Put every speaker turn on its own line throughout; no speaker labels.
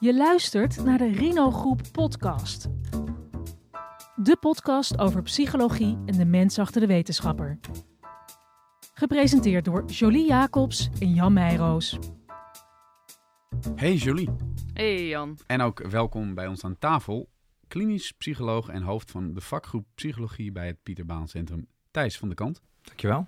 Je luistert naar de Rino Groep podcast. De podcast over psychologie en de mens achter de wetenschapper. Gepresenteerd door Jolie Jacobs en Jan Meijroos.
Hey Jolie.
Hey Jan.
En ook welkom bij ons aan tafel. Klinisch psycholoog en hoofd van de vakgroep Psychologie bij het Pieter Baan Centrum, Thijs van de Kant.
Dankjewel.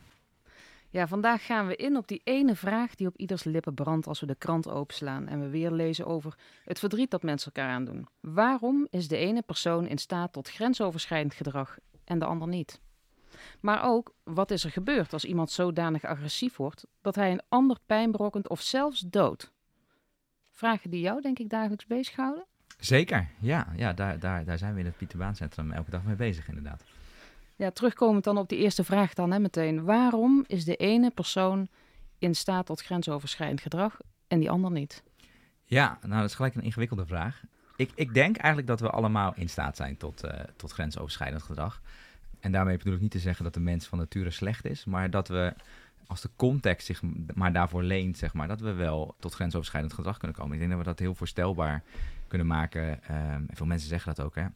Ja, vandaag gaan we in op die ene vraag die op ieders lippen brandt als we de krant openslaan en we weer lezen over het verdriet dat mensen elkaar aandoen. Waarom is de ene persoon in staat tot grensoverschrijdend gedrag en de ander niet? Maar ook, wat is er gebeurd als iemand zodanig agressief wordt dat hij een ander pijn berokkent of zelfs dood? Vragen die jou, denk ik, dagelijks bezighouden?
Zeker, ja. ja daar, daar, daar zijn we in het Pieter Baan Centrum elke dag mee bezig, inderdaad.
Ja, terugkomend dan op die eerste vraag dan hè, meteen. Waarom is de ene persoon in staat tot grensoverschrijdend gedrag en die ander niet?
Ja, nou dat is gelijk een ingewikkelde vraag. Ik, ik denk eigenlijk dat we allemaal in staat zijn tot, uh, tot grensoverschrijdend gedrag. En daarmee bedoel ik niet te zeggen dat de mens van nature slecht is, maar dat we als de context zich maar daarvoor leent, zeg maar, dat we wel tot grensoverschrijdend gedrag kunnen komen. Ik denk dat we dat heel voorstelbaar kunnen maken. Um, veel mensen zeggen dat ook, hè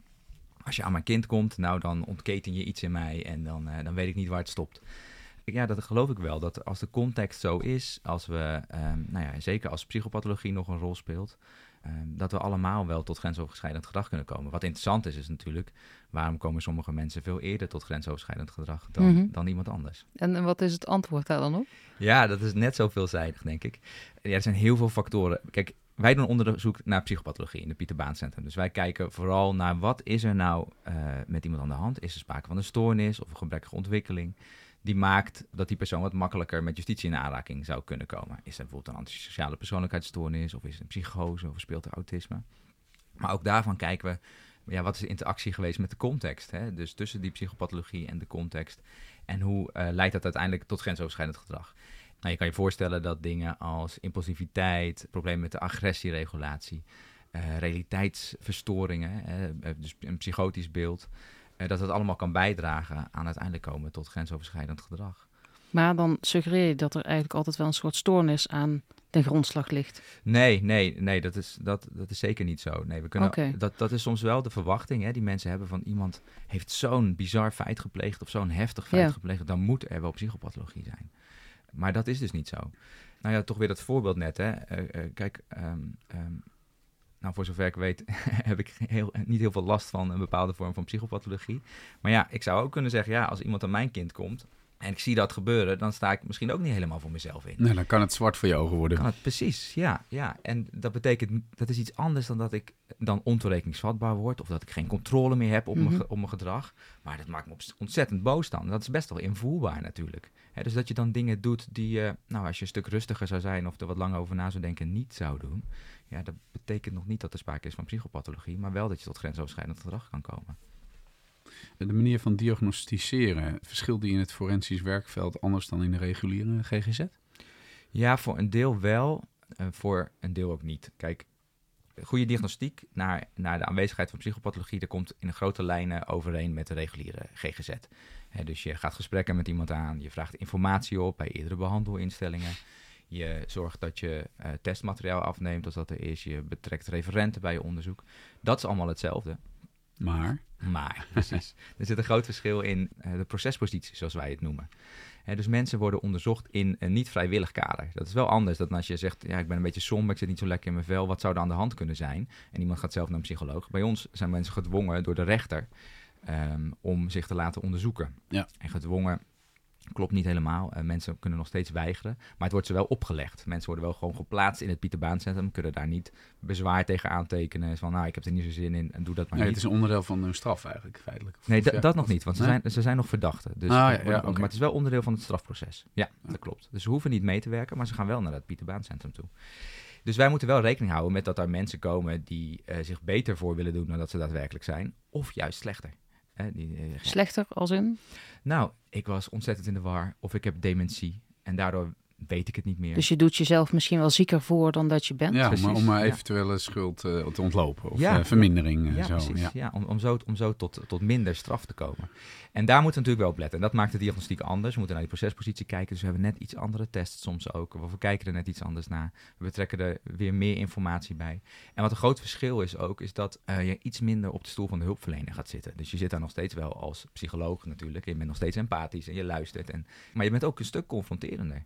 als je aan mijn kind komt, nou dan ontketen je iets in mij en dan, uh, dan weet ik niet waar het stopt. Ja, dat geloof ik wel. Dat als de context zo is, als we, um, nou ja, zeker als psychopathologie nog een rol speelt, um, dat we allemaal wel tot grensoverschrijdend gedrag kunnen komen. Wat interessant is, is natuurlijk, waarom komen sommige mensen veel eerder tot grensoverschrijdend gedrag dan, mm -hmm. dan iemand anders?
En, en wat is het antwoord daar dan op?
Ja, dat is net zo veelzijdig, denk ik. Ja, er zijn heel veel factoren. Kijk, wij doen onderzoek naar psychopathologie in het Pieter Baan Centrum. Dus wij kijken vooral naar wat is er nou uh, met iemand aan de hand. Is er sprake van een stoornis of een gebrekkige ontwikkeling die maakt dat die persoon wat makkelijker met justitie in aanraking zou kunnen komen. Is er bijvoorbeeld een antisociale persoonlijkheidsstoornis of is het een psychose of speelt er autisme? Maar ook daarvan kijken we, ja, wat is de interactie geweest met de context? Hè? Dus tussen die psychopathologie en de context. En hoe uh, leidt dat uiteindelijk tot grensoverschrijdend gedrag? Nou, je kan je voorstellen dat dingen als impulsiviteit, problemen met de agressieregulatie, uh, realiteitsverstoringen, uh, dus een psychotisch beeld, uh, dat dat allemaal kan bijdragen aan uiteindelijk komen tot grensoverschrijdend gedrag.
Maar dan suggereer je dat er eigenlijk altijd wel een soort stoornis aan de grondslag ligt.
Nee, nee, nee, dat is, dat, dat is zeker niet zo. Nee, we kunnen, okay. dat, dat is soms wel de verwachting hè, die mensen hebben van iemand heeft zo'n bizar feit gepleegd of zo'n heftig feit ja. gepleegd, dan moet er wel psychopathologie zijn. Maar dat is dus niet zo. Nou ja, toch weer dat voorbeeld net. Hè. Uh, uh, kijk, um, um, nou, voor zover ik weet heb ik heel, niet heel veel last van een bepaalde vorm van psychopathologie. Maar ja, ik zou ook kunnen zeggen, ja, als iemand aan mijn kind komt en ik zie dat gebeuren, dan sta ik misschien ook niet helemaal voor mezelf in.
Nee, dan kan het zwart voor je ogen worden.
Kan het, precies, ja, ja. En dat betekent, dat is iets anders dan dat ik dan ontoerekeningsvatbaar word of dat ik geen controle meer heb op, mm -hmm. mijn, op mijn gedrag. Maar dat maakt me ontzettend boos dan. Dat is best wel invoelbaar natuurlijk. He, dus dat je dan dingen doet die je, nou, als je een stuk rustiger zou zijn of er wat langer over na zou denken, niet zou doen. Ja, dat betekent nog niet dat er sprake is van psychopathologie, maar wel dat je tot grensoverschrijdend gedrag kan komen.
De manier van diagnosticeren, verschilt die in het forensisch werkveld anders dan in de reguliere GGZ?
Ja, voor een deel wel, en voor een deel ook niet. Kijk, goede diagnostiek naar, naar de aanwezigheid van psychopathologie, dat komt in grote lijnen overeen met de reguliere GGZ. He, dus je gaat gesprekken met iemand aan, je vraagt informatie op bij eerdere behandelinstellingen. Je zorgt dat je uh, testmateriaal afneemt als dat er is. Je betrekt referenten bij je onderzoek. Dat is allemaal hetzelfde.
Maar?
Maar, precies. er zit een groot verschil in uh, de procespositie, zoals wij het noemen. Dus mensen worden onderzocht in een niet vrijwillig kader. Dat is wel anders dan als je zegt, ja, ik ben een beetje somber, ik zit niet zo lekker in mijn vel. Wat zou er aan de hand kunnen zijn? En iemand gaat zelf naar een psycholoog. Bij ons zijn mensen gedwongen door de rechter um, om zich te laten onderzoeken.
Ja.
En gedwongen klopt niet helemaal. Uh, mensen kunnen nog steeds weigeren. Maar het wordt ze wel opgelegd. Mensen worden wel gewoon geplaatst in het Pieterbaancentrum. Kunnen daar niet bezwaar tegen aantekenen. Van nou, ik heb er niet zo zin in en doe dat maar
nee,
niet.
Het is een onderdeel van hun straf eigenlijk, feitelijk.
Nee,
ja,
dat nog niet. Want nee? ze, zijn, ze zijn nog verdachten. Dus
ah, ja, ja,
ook,
okay.
Maar het is wel onderdeel van het strafproces. Ja, dat klopt. Dus ze hoeven niet mee te werken, maar ze gaan wel naar het Pieterbaancentrum toe. Dus wij moeten wel rekening houden met dat er mensen komen die uh, zich beter voor willen doen dan dat ze daadwerkelijk zijn. Of juist slechter.
Hè, die, Slechter als in?
Nou, ik was ontzettend in de war. Of ik heb dementie. En daardoor weet ik het niet meer.
Dus je doet jezelf misschien wel zieker voor dan dat je bent.
Ja, om,
ja.
eventuele schuld eh, te ontlopen of
Ja.
eh, vermindering. eh,
ja,
zo.
precies.
Ja.
Ja. om, om zo, om zo tot, tot minder straf te komen. En daar moeten we natuurlijk wel op letten. En dat maakt de diagnostiek anders. We moeten naar die procespositie kijken. Dus we hebben net iets andere tests soms ook. Of we kijken er net iets anders naar. We betrekken er weer meer informatie bij. En wat een groot verschil is ook, is dat eh, je iets minder op de stoel van de hulpverlener gaat zitten. Dus je zit daar nog steeds wel als psycholoog natuurlijk. Je bent nog steeds empathisch en je luistert. En, maar je bent ook een stuk confronterender.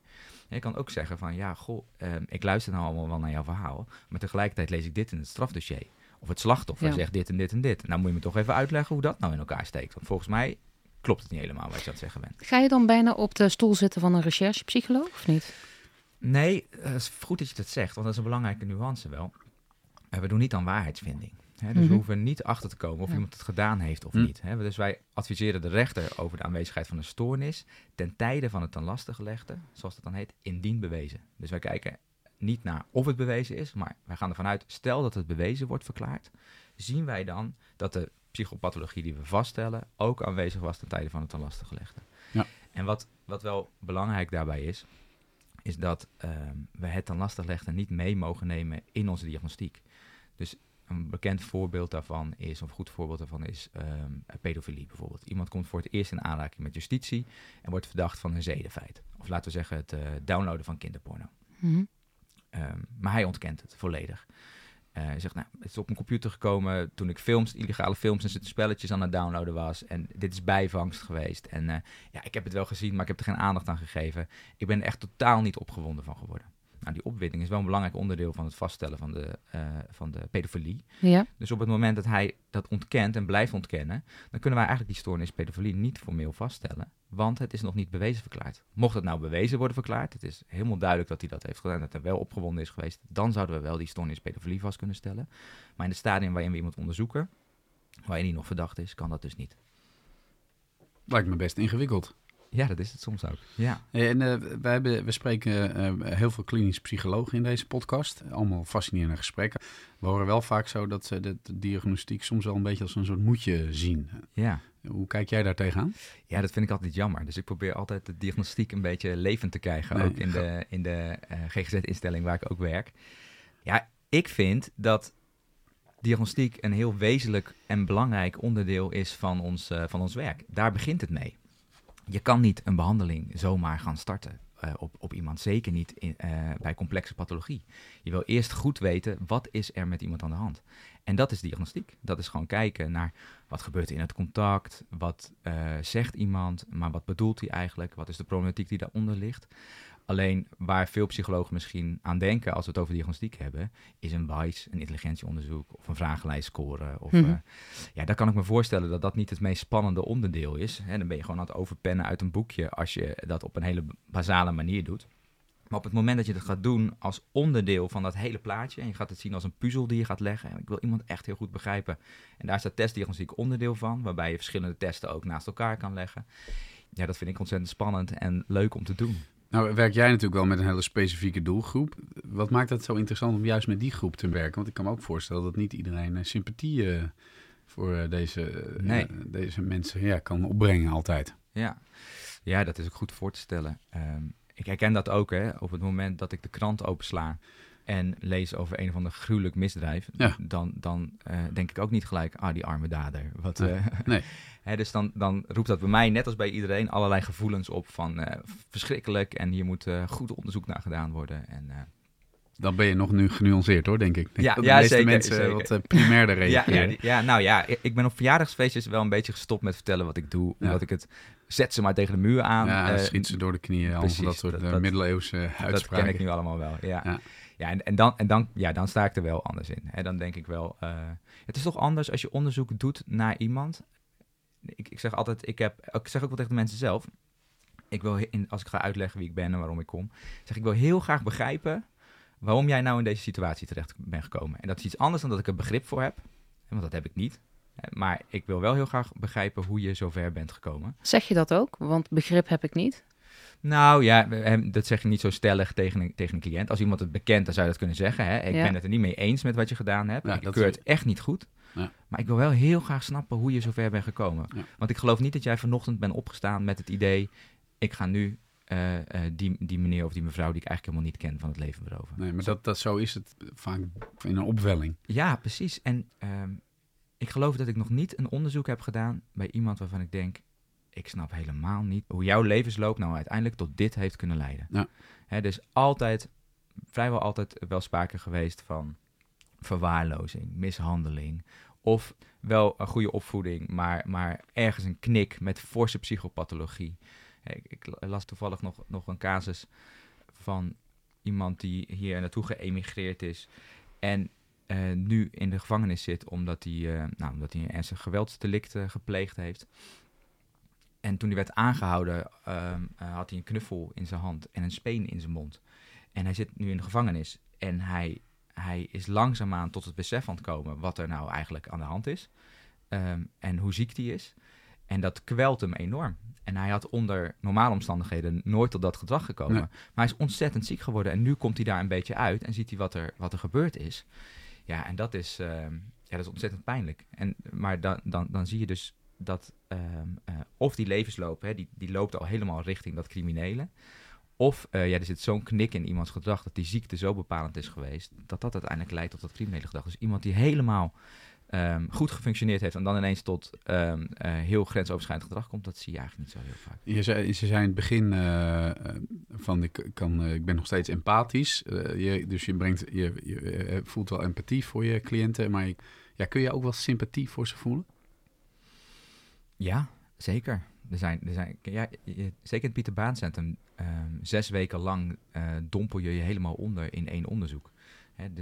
Je kan ook zeggen van, ja, goh, ehm, ik luister nou allemaal wel naar jouw verhaal. Maar tegelijkertijd lees ik dit in het strafdossier. Of het slachtoffer
Ja.
zegt dit en dit en dit. Nou moet je me toch even uitleggen hoe dat nou in elkaar steekt. Want volgens mij klopt het niet helemaal wat je aan het zeggen bent.
Ga je dan bijna op de stoel zitten van een recherchepsycholoog of niet?
Nee, het is goed dat je dat zegt, want dat is een belangrijke nuance wel. Eh, We doen niet aan waarheidsvinding. Hè? Dus
Mhm.
we hoeven niet achter te komen of
Ja.
iemand het gedaan heeft of
Hm.
niet. Hè? Dus wij adviseren de rechter over de aanwezigheid van een stoornis ten tijde van het ten laste gelegde, zoals dat dan heet, indien bewezen. Dus wij kijken niet naar of het bewezen is, maar wij gaan ervan uit, stel dat het bewezen wordt verklaard, zien wij dan dat de psychopathologie die we vaststellen ook aanwezig was ten tijde van het ten laste gelegde.
Ja.
En wat, wat wel belangrijk daarbij is, is dat ehm, we het ten laste legde niet mee mogen nemen in onze diagnostiek. Dus een bekend voorbeeld daarvan is, of een goed voorbeeld daarvan is ehm, pedofilie bijvoorbeeld. Iemand komt voor het eerst in aanraking met justitie en wordt verdacht van een zedenfeit. Of laten we zeggen het eh, downloaden van kinderporno.
Mhm.
Ehm, maar hij ontkent het volledig. Eh, hij zegt, nou, het is op mijn computer gekomen toen ik films, illegale films en spelletjes aan het downloaden was. En dit is bijvangst geweest. En eh, ja, ik heb het wel gezien, maar ik heb er geen aandacht aan gegeven. Ik ben er echt totaal niet opgewonden van geworden. Nou, die opwinding is wel een belangrijk onderdeel van het vaststellen van de, eh, van de pedofilie.
Ja.
Dus op het moment dat hij dat ontkent en blijft ontkennen, dan kunnen wij eigenlijk die stoornis pedofilie niet formeel vaststellen, want het is nog niet bewezen verklaard. Mocht het nou bewezen worden verklaard, het is helemaal duidelijk dat hij dat heeft gedaan, dat hij wel opgewonden is geweest, dan zouden we wel die stoornis pedofilie vast kunnen stellen. Maar in het stadium waarin we iemand onderzoeken, waarin hij nog verdacht is, kan dat dus niet.
Lijkt me best ingewikkeld.
Ja, dat is het soms ook. Ja.
En eh, we, hebben, we spreken eh, heel veel klinisch psychologen in deze podcast. Allemaal fascinerende gesprekken. We horen wel vaak zo dat ze de, de diagnostiek soms wel een beetje als een soort moedje zien.
Ja.
Hoe kijk jij daar tegenaan?
Ja, dat vind ik altijd jammer. Dus ik probeer altijd de diagnostiek een beetje levend te krijgen.
Nee,
ook in de, in de eh, GGZ-instelling waar ik ook werk. Ja, ik vind dat diagnostiek een heel wezenlijk en belangrijk onderdeel is van ons, eh, van ons werk. Daar begint het mee. Je kan niet een behandeling zomaar gaan starten eh, op, op iemand. Zeker niet eh, bij complexe pathologie. Je wil eerst goed weten, wat is er met iemand aan de hand? En dat is diagnostiek. Dat is gewoon kijken naar wat gebeurt in het contact, wat eh, zegt iemand, maar wat bedoelt hij eigenlijk, wat is de problematiek die daaronder ligt. Alleen waar veel psychologen misschien aan denken als we het over diagnostiek hebben, is een WISE, een intelligentieonderzoek of een vragenlijst scoren. Of,
Mhm.
eh, ja, daar kan ik me voorstellen dat dat niet het meest spannende onderdeel is. Hè, dan ben je gewoon aan het overpennen uit een boekje als je dat op een hele basale manier doet. Maar op het moment dat je dat gaat doen als onderdeel van dat hele plaatje, en je gaat het zien als een puzzel die je gaat leggen, en ik wil iemand echt heel goed begrijpen, en daar dat testdiagnostiek onderdeel van, waarbij je verschillende testen ook naast elkaar kan leggen. Ja, dat vind ik ontzettend spannend en leuk om te doen.
Nou, werk jij natuurlijk wel met een hele specifieke doelgroep. Wat maakt het zo interessant om juist met die groep te werken? Want ik kan me ook voorstellen dat niet iedereen eh, sympathie eh, voor eh, deze,
Nee.
deze mensen ja, kan opbrengen altijd.
Ja. ja, dat is ook goed voor te stellen. Ehm, ik herken dat ook, hè. Op het moment dat ik de krant opensla en lees over een of ander gruwelijk misdrijf,
Ja.
dan, dan eh, denk ik ook niet gelijk, ah, die arme dader. Wat,
Nee.
eh,
Nee.
hè, dus dan, dan roept dat bij mij, net als bij iedereen, allerlei gevoelens op van eh, verschrikkelijk en hier moet goed onderzoek naar gedaan worden. En,
Dan ben je nog nu genuanceerd hoor, denk ik. Denk
Ja,
dat
ja,
de meeste
zeker,
mensen
zeker.
wat primairder
ja,
reageren.
ja, die- ja, nou ja, ik- ben op verjaardagsfeestjes wel een beetje gestopt met vertellen wat ik doe.
Ja.
Omdat ik het, zet ze maar tegen de muur aan.
Ja, schiet ze door de knieën, allemaal van dat soort
dat- dat-
middeleeuwse
Dat
uitspraken.
ken ik nu allemaal wel, ja.
Ja.
en, en, dan, en dan, ja, dan sta ik er wel anders in. Hè. Dan denk ik wel, eh, het is toch anders als je onderzoek doet naar iemand. Ik, ik zeg altijd, ik, heb, ik zeg ook wel tegen de mensen zelf, ik wil, in, als ik ga uitleggen wie ik ben en waarom ik kom, zeg ik wil heel graag begrijpen waarom jij nou in deze situatie terecht bent gekomen. En dat is iets anders dan dat ik er begrip voor heb, want dat heb ik niet. Maar ik wil wel heel graag begrijpen hoe je zover bent gekomen.
Zeg je dat ook? Want begrip heb ik niet.
Nou ja, dat zeg je niet zo stellig tegen een, tegen een cliënt. Als iemand het bekent, dan zou je dat kunnen zeggen. Hè? Ik
Ja.
ben het er niet mee eens met wat je gedaan hebt.
Ja,
ik
dat
keur
is-
het echt niet goed.
Ja.
Maar ik wil wel heel graag snappen hoe je zover bent gekomen.
Ja.
Want ik geloof niet dat jij vanochtend bent opgestaan met het idee... ik ga nu eh, eh, die, die meneer of die mevrouw die ik eigenlijk helemaal niet ken van het leven beroven.
Nee, maar dat, dat, zo is het vaak in een opwelling.
Ja, precies. En ehm, ik geloof dat ik nog niet een onderzoek heb gedaan bij iemand waarvan ik denk, ik snap helemaal niet hoe jouw levensloop nou uiteindelijk tot dit heeft kunnen leiden.
Ja.
Hè, dus altijd, vrijwel altijd wel sprake geweest van verwaarlozing, mishandeling. Of wel een goede opvoeding, maar, maar ergens een knik met forse psychopathologie. Ik, ik las toevallig nog, nog een casus van iemand die hier naartoe geëmigreerd is. En eh, nu in de gevangenis zit omdat hij, eh, nou, omdat hij een ernstig geweldsdelict eh, gepleegd heeft. En toen hij werd aangehouden, ehm, eh, had hij een knuffel in zijn hand en een speen in zijn mond. En hij zit nu in de gevangenis en hij, hij is langzaamaan tot het besef aan het komen wat er nou eigenlijk aan de hand is. Ehm, en hoe ziek hij is. En dat kwelt hem enorm. En hij had onder normale omstandigheden nooit tot dat gedrag gekomen.
Nee.
Maar hij is ontzettend ziek geworden. En nu komt hij daar een beetje uit en ziet hij wat er, wat er gebeurd is. Ja, en dat is, ehm, ja, dat is ontzettend pijnlijk. En, maar dan, dan, dan zie je dus dat ehm, eh, of die levensloop, hè, die, die loopt al helemaal richting dat criminele. Of eh, ja, er zit zo'n knik in iemands gedrag dat die ziekte zo bepalend is geweest, dat dat uiteindelijk leidt tot dat criminele gedrag. Dus iemand die helemaal ehm, goed gefunctioneerd heeft en dan ineens tot ehm, eh, heel grensoverschrijdend gedrag komt, dat zie je eigenlijk niet zo heel vaak.
Je zei, ze zei in het begin van ik, kan, ik ben nog steeds empathisch. Je, dus je, brengt, je, je voelt wel empathie voor je cliënten. Maar je- kun je ook wel sympathie voor ze voelen?
Ja, zeker. Er zijn, er zijn, zeker in het Pieter Baan ehm, zes weken lang eh, dompel je je helemaal onder in één onderzoek.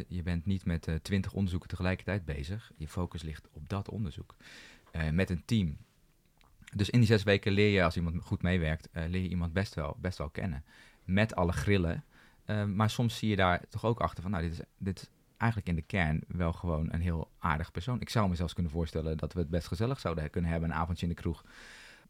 Je bent niet met twintig onderzoeken tegelijkertijd bezig. Je focus ligt op dat onderzoek. Eh, met een team. Dus in die zes weken leer je, als iemand goed meewerkt, eh, leer je iemand best wel, best wel kennen. Met alle grillen. Eh, maar soms zie je daar toch ook achter van, nou, dit is, dit eigenlijk in de kern wel gewoon een heel aardig persoon. Ik zou me zelfs kunnen voorstellen dat we het best gezellig zouden kunnen hebben, een avondje in de kroeg.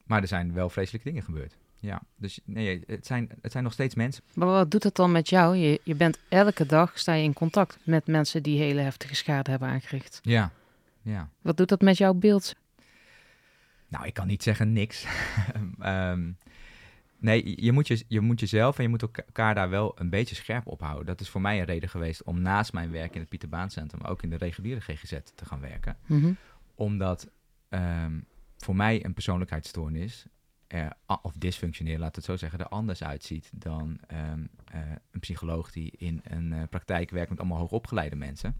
Maar er zijn wel vreselijke dingen gebeurd. Ja, dus nee, het zijn, het zijn nog steeds mensen.
Maar wat doet dat dan met jou? Je, je bent elke dag sta je in contact met mensen die hele heftige schade hebben aangericht.
Ja, ja.
Wat doet dat met jouw beeld?
Nou, ik kan niet zeggen niks. Ehm, nee, je moet, je, je moet jezelf en je moet elkaar daar wel een beetje scherp op houden. Dat is voor mij een reden geweest om naast mijn werk in het Pieter Baan Centrum ook in de reguliere GGZ te gaan werken.
Mhm.
Omdat ehm, voor mij een persoonlijkheidsstoornis, er, of dysfunctioneel, laat het zo zeggen, er anders uitziet dan ehm, eh, een psycholoog die in een eh, praktijk werkt met allemaal hoogopgeleide mensen.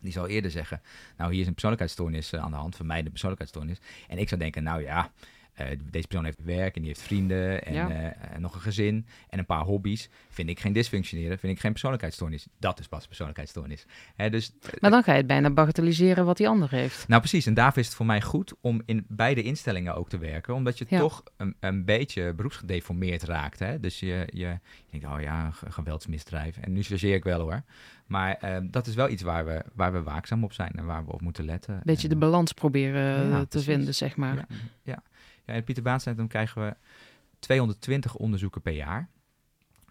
Die zal eerder zeggen, nou hier is een persoonlijkheidsstoornis eh, aan de hand, voor mij de persoonlijkheidsstoornis. En ik zou denken, nou ja, eh, deze persoon heeft werk en die heeft vrienden en,
Ja.
eh, en nog een gezin en een paar hobby's. Vind ik geen dysfunctioneren, vind ik geen persoonlijkheidsstoornis. Dat is pas persoonlijkheidsstoornis. Hè, dus, eh,
Maar dan ga je het bijna bagatelliseren wat die ander heeft.
nou precies, en daarvoor is het voor mij goed om in beide instellingen ook te werken, omdat je
Ja.
toch een, een beetje beroepsgedeformeerd raakt. Hè? Dus je, je, je denkt, oh ja, geweldsmisdrijf. En nu chargeer ik wel hoor. Maar dat is wel iets waar we, waar we waakzaam op zijn en waar we op moeten letten.
Een beetje de balans proberen
Ja,
te
precies.
vinden, zeg maar.
ja, in het Pieter Baan Centrum krijgen we 220 onderzoeken per jaar.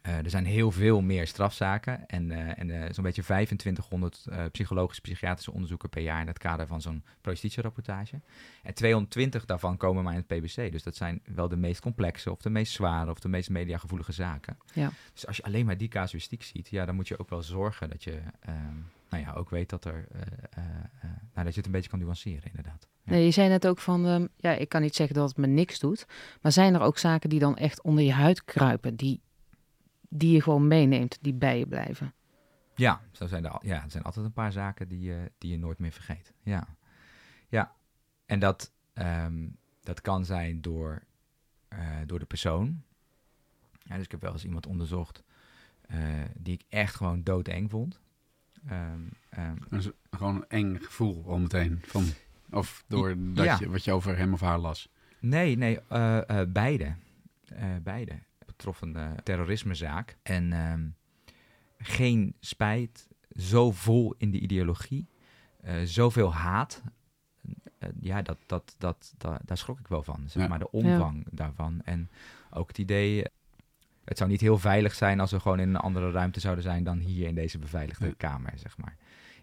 Eh, er zijn heel veel meer strafzaken en, eh, en eh, zo'n beetje 2500 eh, psychologische, psychiatrische onderzoeken per jaar in het kader van zo'n prostitutierapportage. En 220 daarvan komen maar in het PBC. Dus dat zijn wel de meest complexe of de meest zware of de meest mediagevoelige zaken.
Ja.
Dus als je alleen maar die casuïstiek ziet, ja, dan moet je ook wel zorgen dat je ehm, nou ja, ook weet dat, er, eh, eh, eh, nou, dat je het een beetje kan nuanceren inderdaad. Ja.
Nee, je zei net ook van, ehm, ja, ik kan niet zeggen dat het me niks doet. Maar zijn er ook zaken die dan echt onder je huid kruipen, die, die je gewoon meeneemt, die bij je blijven?
Ja, zo zijn er, al- ja, er zijn altijd een paar zaken die je, die je nooit meer vergeet. Ja, ja. en dat, ehm, dat kan zijn door, door de persoon. Ja, dus ik heb wel eens iemand onderzocht die ik echt gewoon doodeng vond. Ehm, ehm,
is gewoon een eng gevoel al meteen. Van, of door dat
Ja.
je, wat je over hem of haar las.
Nee, nee, eh, eh, beide. Eh, beide. Betrof een eh, terrorismezaak. En ehm, geen spijt, zo vol in de ideologie, eh, zoveel haat. Ja, dat, dat, dat, dat, daar schrok ik wel van. Zeg
Ja.
maar de omvang daarvan. En ook het idee, het zou niet heel veilig zijn als we gewoon in een andere ruimte zouden zijn dan hier in deze beveiligde
Ja.
kamer, zeg maar.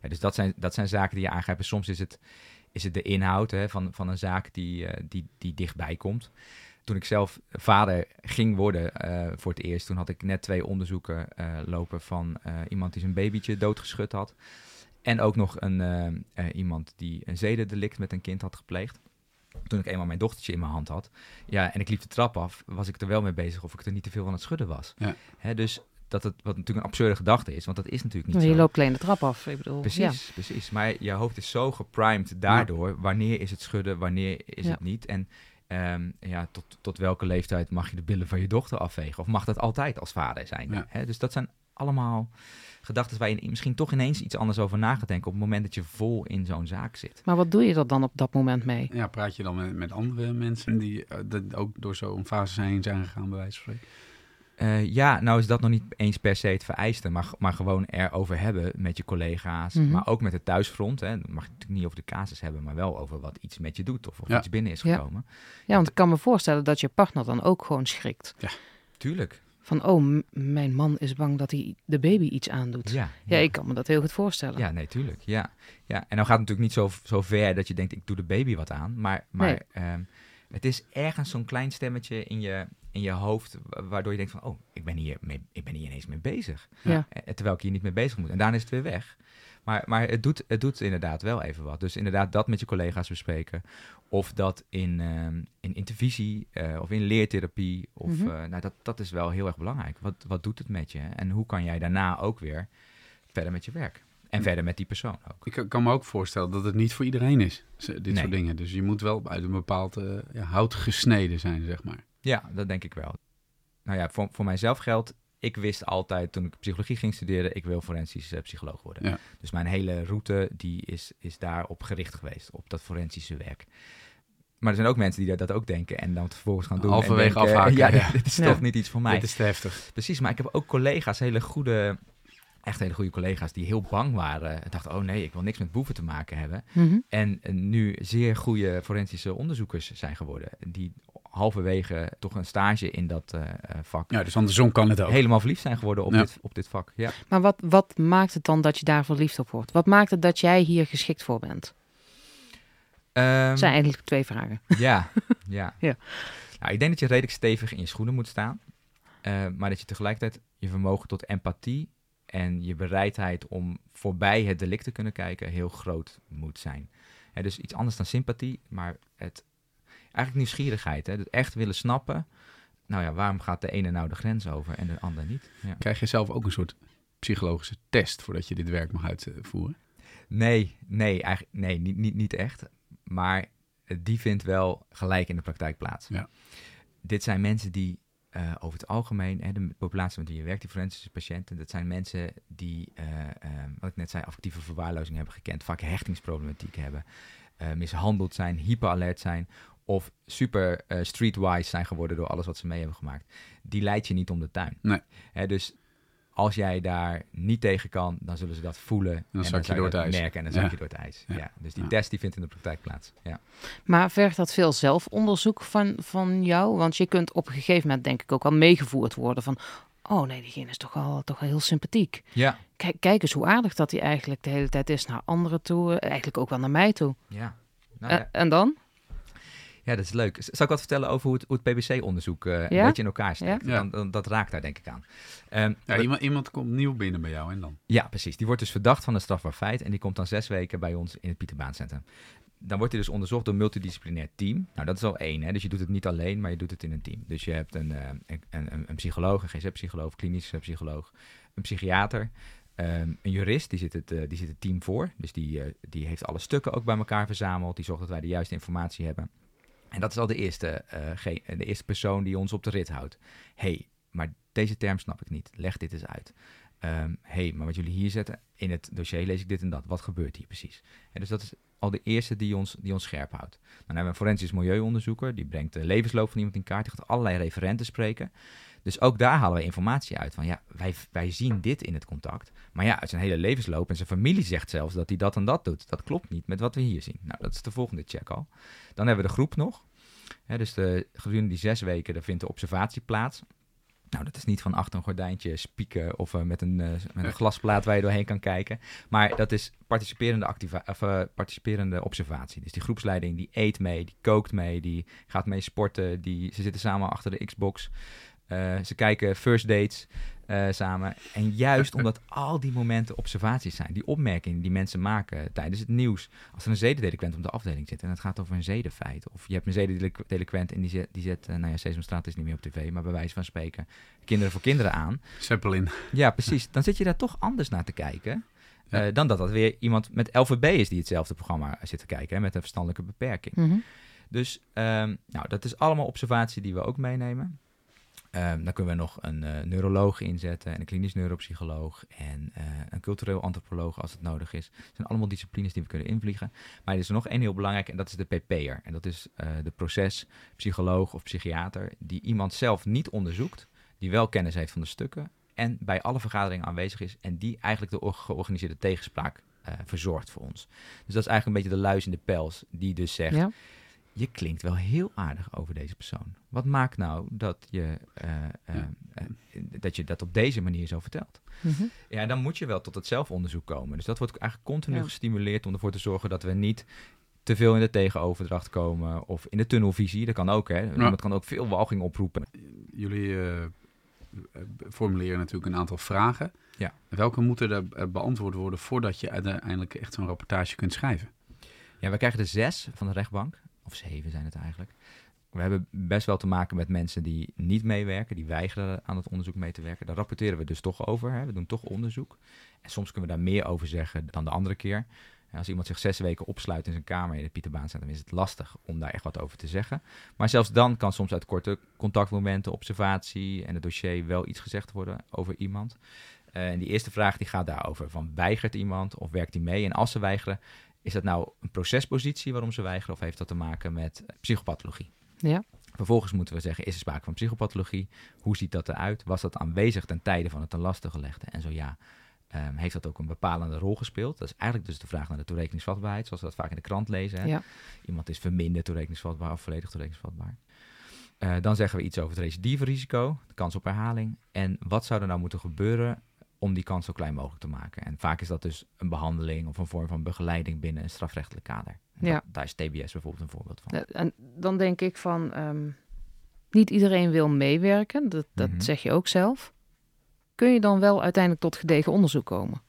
Ja, dus dat zijn, dat zijn zaken die je aangrijpt. Soms is het, is het de inhoud hè, van, van een zaak die, eh, die, die dichtbij komt. toen ik zelf vader ging worden eh, voor het eerst, toen had ik net twee onderzoeken eh, lopen van iemand die zijn babytje doodgeschud had. En ook nog een, iemand die een zedendelict met een kind had gepleegd. Toen ik eenmaal mijn dochtertje in mijn hand had. Ja, en ik liep de trap af, was ik er wel mee bezig of ik er niet te veel van aan het schudden was.
Ja.
Hè, dus dat het, wat natuurlijk een absurde gedachte is, want dat is natuurlijk niet
Maar je
zo.
loopt alleen de trap af. Ik bedoel,
Precies,
ja.
precies. Maar je hoofd is zo geprimed daardoor. Wanneer is het schudden, wanneer is
Ja.
het niet? En ehm, ja, tot, tot welke leeftijd mag je de billen van je dochter afvegen? Of mag dat altijd als vader zijn?
Ja.
Hè? Dus dat zijn allemaal gedachten waar je misschien toch ineens iets anders over na gaat denken op het moment dat je vol in zo'n zaak zit.
Maar wat doe je er dan op dat moment mee?
Ja, praat je dan met, met andere mensen die dat ook door zo'n fase heen zijn gegaan, bij wijze van spreken?
Eh, ja, nou is dat nog niet eens per se het vereiste, maar, maar gewoon erover hebben met je collega's,
Mhm.
maar ook met het thuisfront. Hè. Dan mag je natuurlijk niet over de casus hebben, maar wel over wat iets met je doet of, of
Ja.
iets binnen is
Ja.
gekomen.
Ja, want ik kan me voorstellen dat je partner dan ook gewoon schrikt.
Tuurlijk.
Van, oh, mijn man is bang dat hij de baby iets aandoet. Ja,
Ja,
ik kan me dat heel goed voorstellen.
Ja, nee, tuurlijk. Ja. Ja. En dan gaat het natuurlijk niet zo, zo ver dat je denkt, ik doe de baby wat aan. Maar, maar
Nee.
ehm, het is ergens zo'n klein stemmetje in je, in je hoofd, wa- waardoor je denkt van, oh, ik ben hier, mee, ik ben hier ineens mee bezig.
Ja.
Eh, Terwijl ik hier niet mee bezig moet. En daarna is het weer weg. Maar, maar het, doet, het doet inderdaad wel even wat. Dus inderdaad dat met je collega's bespreken. Of dat in, ehm, in intervisie eh, of in leertherapie. Of,
Mhm.
eh, nou, dat, dat is wel heel erg belangrijk. Wat, wat doet het met je? En hoe kan jij daarna ook weer verder met je werk? En verder met die persoon ook.
Ik kan- me ook voorstellen dat het niet voor iedereen is, dit
Nee.
soort dingen. Dus je moet wel uit een bepaald eh, ja, hout gesneden zijn, zeg maar.
Ja, dat denk ik wel. Nou ja, voor, voor mijzelf geldt, ik wist altijd toen ik psychologie ging studeren, ik wil forensisch eh, psycholoog worden.
Ja.
Dus mijn hele route die is, is daarop gericht geweest, op dat forensische werk. Maar er zijn ook mensen die dat, dat ook denken en dan vervolgens gaan doen. en
Halverwege afhaken,
Ja,
ja.
dit is
Ja.
toch niet iets voor mij.
Dit is te heftig.
Precies, maar ik heb ook collega's, hele goede, echt hele goede collega's, die heel bang waren. En dachten, oh nee, ik wil niks met boeven te maken hebben.
Mhm.
En nu zeer goede forensische onderzoekers zijn geworden. Die halverwege toch een stage in dat eh, eh, vak
Ja, dus andersom kan het ook.
helemaal verliefd zijn geworden op,
Ja.
dit, op dit vak. Ja.
Maar wat, wat maakt het dan dat je daar verliefd op wordt? Wat maakt het dat jij hier geschikt voor bent?
Ehm,
Dat zijn eigenlijk twee vragen.
ja, ja.
Ja.
Nou, ik denk dat je redelijk stevig in je schoenen moet staan. eh, maar dat je tegelijkertijd je vermogen tot empathie en je bereidheid om voorbij het delict te kunnen kijken heel groot moet zijn. Hè, dus iets anders dan sympathie, maar het, eigenlijk nieuwsgierigheid. Hè, het echt willen snappen. Nou ja, waarom gaat de ene nou de grens over en de ander niet? Ja.
Krijg je zelf ook een soort psychologische test voordat je dit werk mag uitvoeren?
Nee, nee, eigenlijk, nee niet, niet, niet echt. Maar die vindt wel gelijk in de praktijk plaats.
Ja.
Dit zijn mensen die eh, over het algemeen, hè, de populatie met wie je werkt, die forensische patiënten, dat zijn mensen die, eh, eh, wat ik net zei, affectieve verwaarlozing hebben gekend, vaak hechtingsproblematiek hebben, eh, mishandeld zijn, hyperalert zijn of super eh, streetwise zijn geworden door alles wat ze mee hebben gemaakt. Die leidt je niet om de tuin.
Nee.
Hè, dus als jij daar niet tegen kan, dan zullen ze dat voelen. En
zak je door het ijs.
merken en dan zak je door het ijs. Ja.
Ja.
Dus die
Ja.
test die vindt in de praktijk plaats. Ja.
Maar vergt dat veel zelfonderzoek van, van jou? Want je kunt op een gegeven moment denk ik ook wel meegevoerd worden van... Oh nee, diegene is toch wel, toch wel heel sympathiek.
Ja.
Kijk, kijk eens hoe aardig dat hij eigenlijk de hele tijd is naar anderen toe. eh, Eigenlijk ook wel naar mij toe.
Ja. Nou,
Eh,
ja.
en dan?
Ja, dat is leuk. Zal ik wat vertellen over hoe het, hoe het PBC-onderzoek eh, een beetje in elkaar steekt?
Ja.
Dan, dan- dat raakt daar denk ik aan. Ehm,
Ja, iemand, iemand komt nieuw binnen bij jou en dan?
Ja, precies. Die wordt dus verdacht van een strafbaar feit en die komt dan zes weken bij ons in het Pieterbaancentrum. Dan wordt hij dus onderzocht door een multidisciplinair team. Nou, dat is al één, hè? dus je doet het niet alleen, maar je doet het in een team. Dus je hebt een, eh, een, een, een psycholoog, een GZ-psycholoog, klinische psycholoog, een psychiater, ehm, een jurist, die zit, het, eh, die zit het team voor. Dus die, die heeft alle stukken ook bij elkaar verzameld, die zorgt dat wij de juiste informatie hebben. En dat is al de eerste, eh, ge- de eerste persoon die ons op de rit houdt. hey, maar deze term snap ik niet. Leg dit eens uit. Hé, hey, maar wat jullie hier zetten, in het dossier lees ik dit en dat. Wat gebeurt hier precies? En dus dat is al de eerste die ons, die ons scherp houdt. Dan hebben we een forensisch milieuonderzoeker. Die brengt de levensloop van iemand in kaart. Die gaat allerlei referenten spreken. Dus ook daar halen we informatie uit. Van ja, wij, wij zien dit in het contact. Maar ja, uit zijn hele levensloop en zijn familie zegt zelfs dat hij dat en dat doet. Dat klopt niet met wat we hier zien. Nou, dat is de volgende check al. Dan hebben we de groep nog. Dus de, gedurende die zes weken, daar vindt de observatie plaats. Nou, dat is niet van achter een gordijntje spieken of eh, met, een, eh, met een glasplaat waar je doorheen kan kijken. Maar dat is participerende, activa of, eh, participerende observatie. Dus die groepsleiding die eet mee, die kookt mee, die gaat mee sporten. Die, ze zitten samen achter de Xbox. Eh, ze kijken first dates eh, samen. En juist omdat al die momenten observaties zijn, die opmerkingen die mensen maken tijdens het nieuws. Als er een zedendelinquent op de afdeling zit en het gaat over een zedenfeit. Of je hebt een zedendelinquent en die zet, die zet uh, nou ja, Sesamstraat is niet meer op tv, maar bij wijze van spreken, kinderen voor kinderen aan.
Zeppelin.
Ja, precies. Dan zit je daar toch anders naar te kijken. Uh, dan dat dat weer iemand met LVB is die hetzelfde programma zit te kijken, hè, met een verstandelijke beperking.
Mm -hmm.
Dus um, nou, dat is allemaal observatie die we ook meenemen. Um, dan kunnen we nog een uh, neuroloog inzetten, en een klinisch neuropsycholoog en uh, een cultureel antropoloog als het nodig is. Het zijn allemaal disciplines die we kunnen invliegen. Maar er is nog één heel belangrijk en dat is de PP'er. En dat is uh, de procespsycholoog of psychiater die iemand zelf niet onderzoekt, die wel kennis heeft van de stukken en bij alle vergaderingen aanwezig is en die eigenlijk de georganiseerde tegenspraak verzorgt voor ons. Dus dat is eigenlijk een beetje de luis in de pels die dus zegt... je klinkt wel heel aardig over deze persoon. Wat maakt nou dat je, uh, uh, uh, dat, je dat op deze manier zo vertelt? Mm -hmm. Ja, dan moet je wel tot het zelfonderzoek komen. Dus dat wordt eigenlijk continu ja. gestimuleerd om ervoor te zorgen dat we niet te veel in de tegenoverdracht komen of in de tunnelvisie. Dat kan ook, hè. Ja. Dat kan ook veel walging oproepen.
Jullie formuleren natuurlijk een aantal vragen.
Ja.
Welke moeten er beantwoord worden voordat je uiteindelijk echt zo'n rapportage kunt schrijven?
Ja, we krijgen er zes van de rechtbank of zeven zijn het eigenlijk. We hebben best wel te maken met mensen die niet meewerken, die weigeren aan het onderzoek mee te werken. Daar rapporteren we dus toch over. Hè. We doen toch onderzoek. En soms kunnen we daar meer over zeggen dan de andere keer. Als iemand zich zes weken opsluit in zijn kamer in het Pieterbaancentrum, is het lastig om daar echt wat over te zeggen. Maar zelfs dan kan soms uit korte contactmomenten, observatie en het dossier wel iets gezegd worden over iemand. Uh, en die eerste vraag die gaat daarover: van weigert iemand of werkt hij mee? En als ze weigeren, is dat nou een procespositie waarom ze weigeren of heeft dat te maken met psychopathologie?
Ja.
Vervolgens moeten we zeggen, is er sprake van psychopathologie? Hoe ziet dat eruit? Was dat aanwezig ten tijde van het ten laste gelegde? En zo ja, um, heeft dat ook een bepalende rol gespeeld? Dat is eigenlijk dus de vraag naar de toerekeningsvatbaarheid, zoals we dat vaak in de krant lezen. Hè?
Ja.
Iemand is verminderd toerekeningsvatbaar of volledig toerekeningsvatbaar. Uh, dan zeggen we iets over het recidive-risico, de kans op herhaling. En wat zou er nou moeten gebeuren om die kans zo klein mogelijk te maken. En vaak is dat dus een behandeling of een vorm van begeleiding binnen een strafrechtelijk kader. En
ja.
Dat, daar is TBS bijvoorbeeld een voorbeeld van.
En dan denk ik van, um, niet iedereen wil meewerken, dat, dat mm -hmm. zeg je ook zelf. Kun je dan wel uiteindelijk tot gedegen onderzoek komen?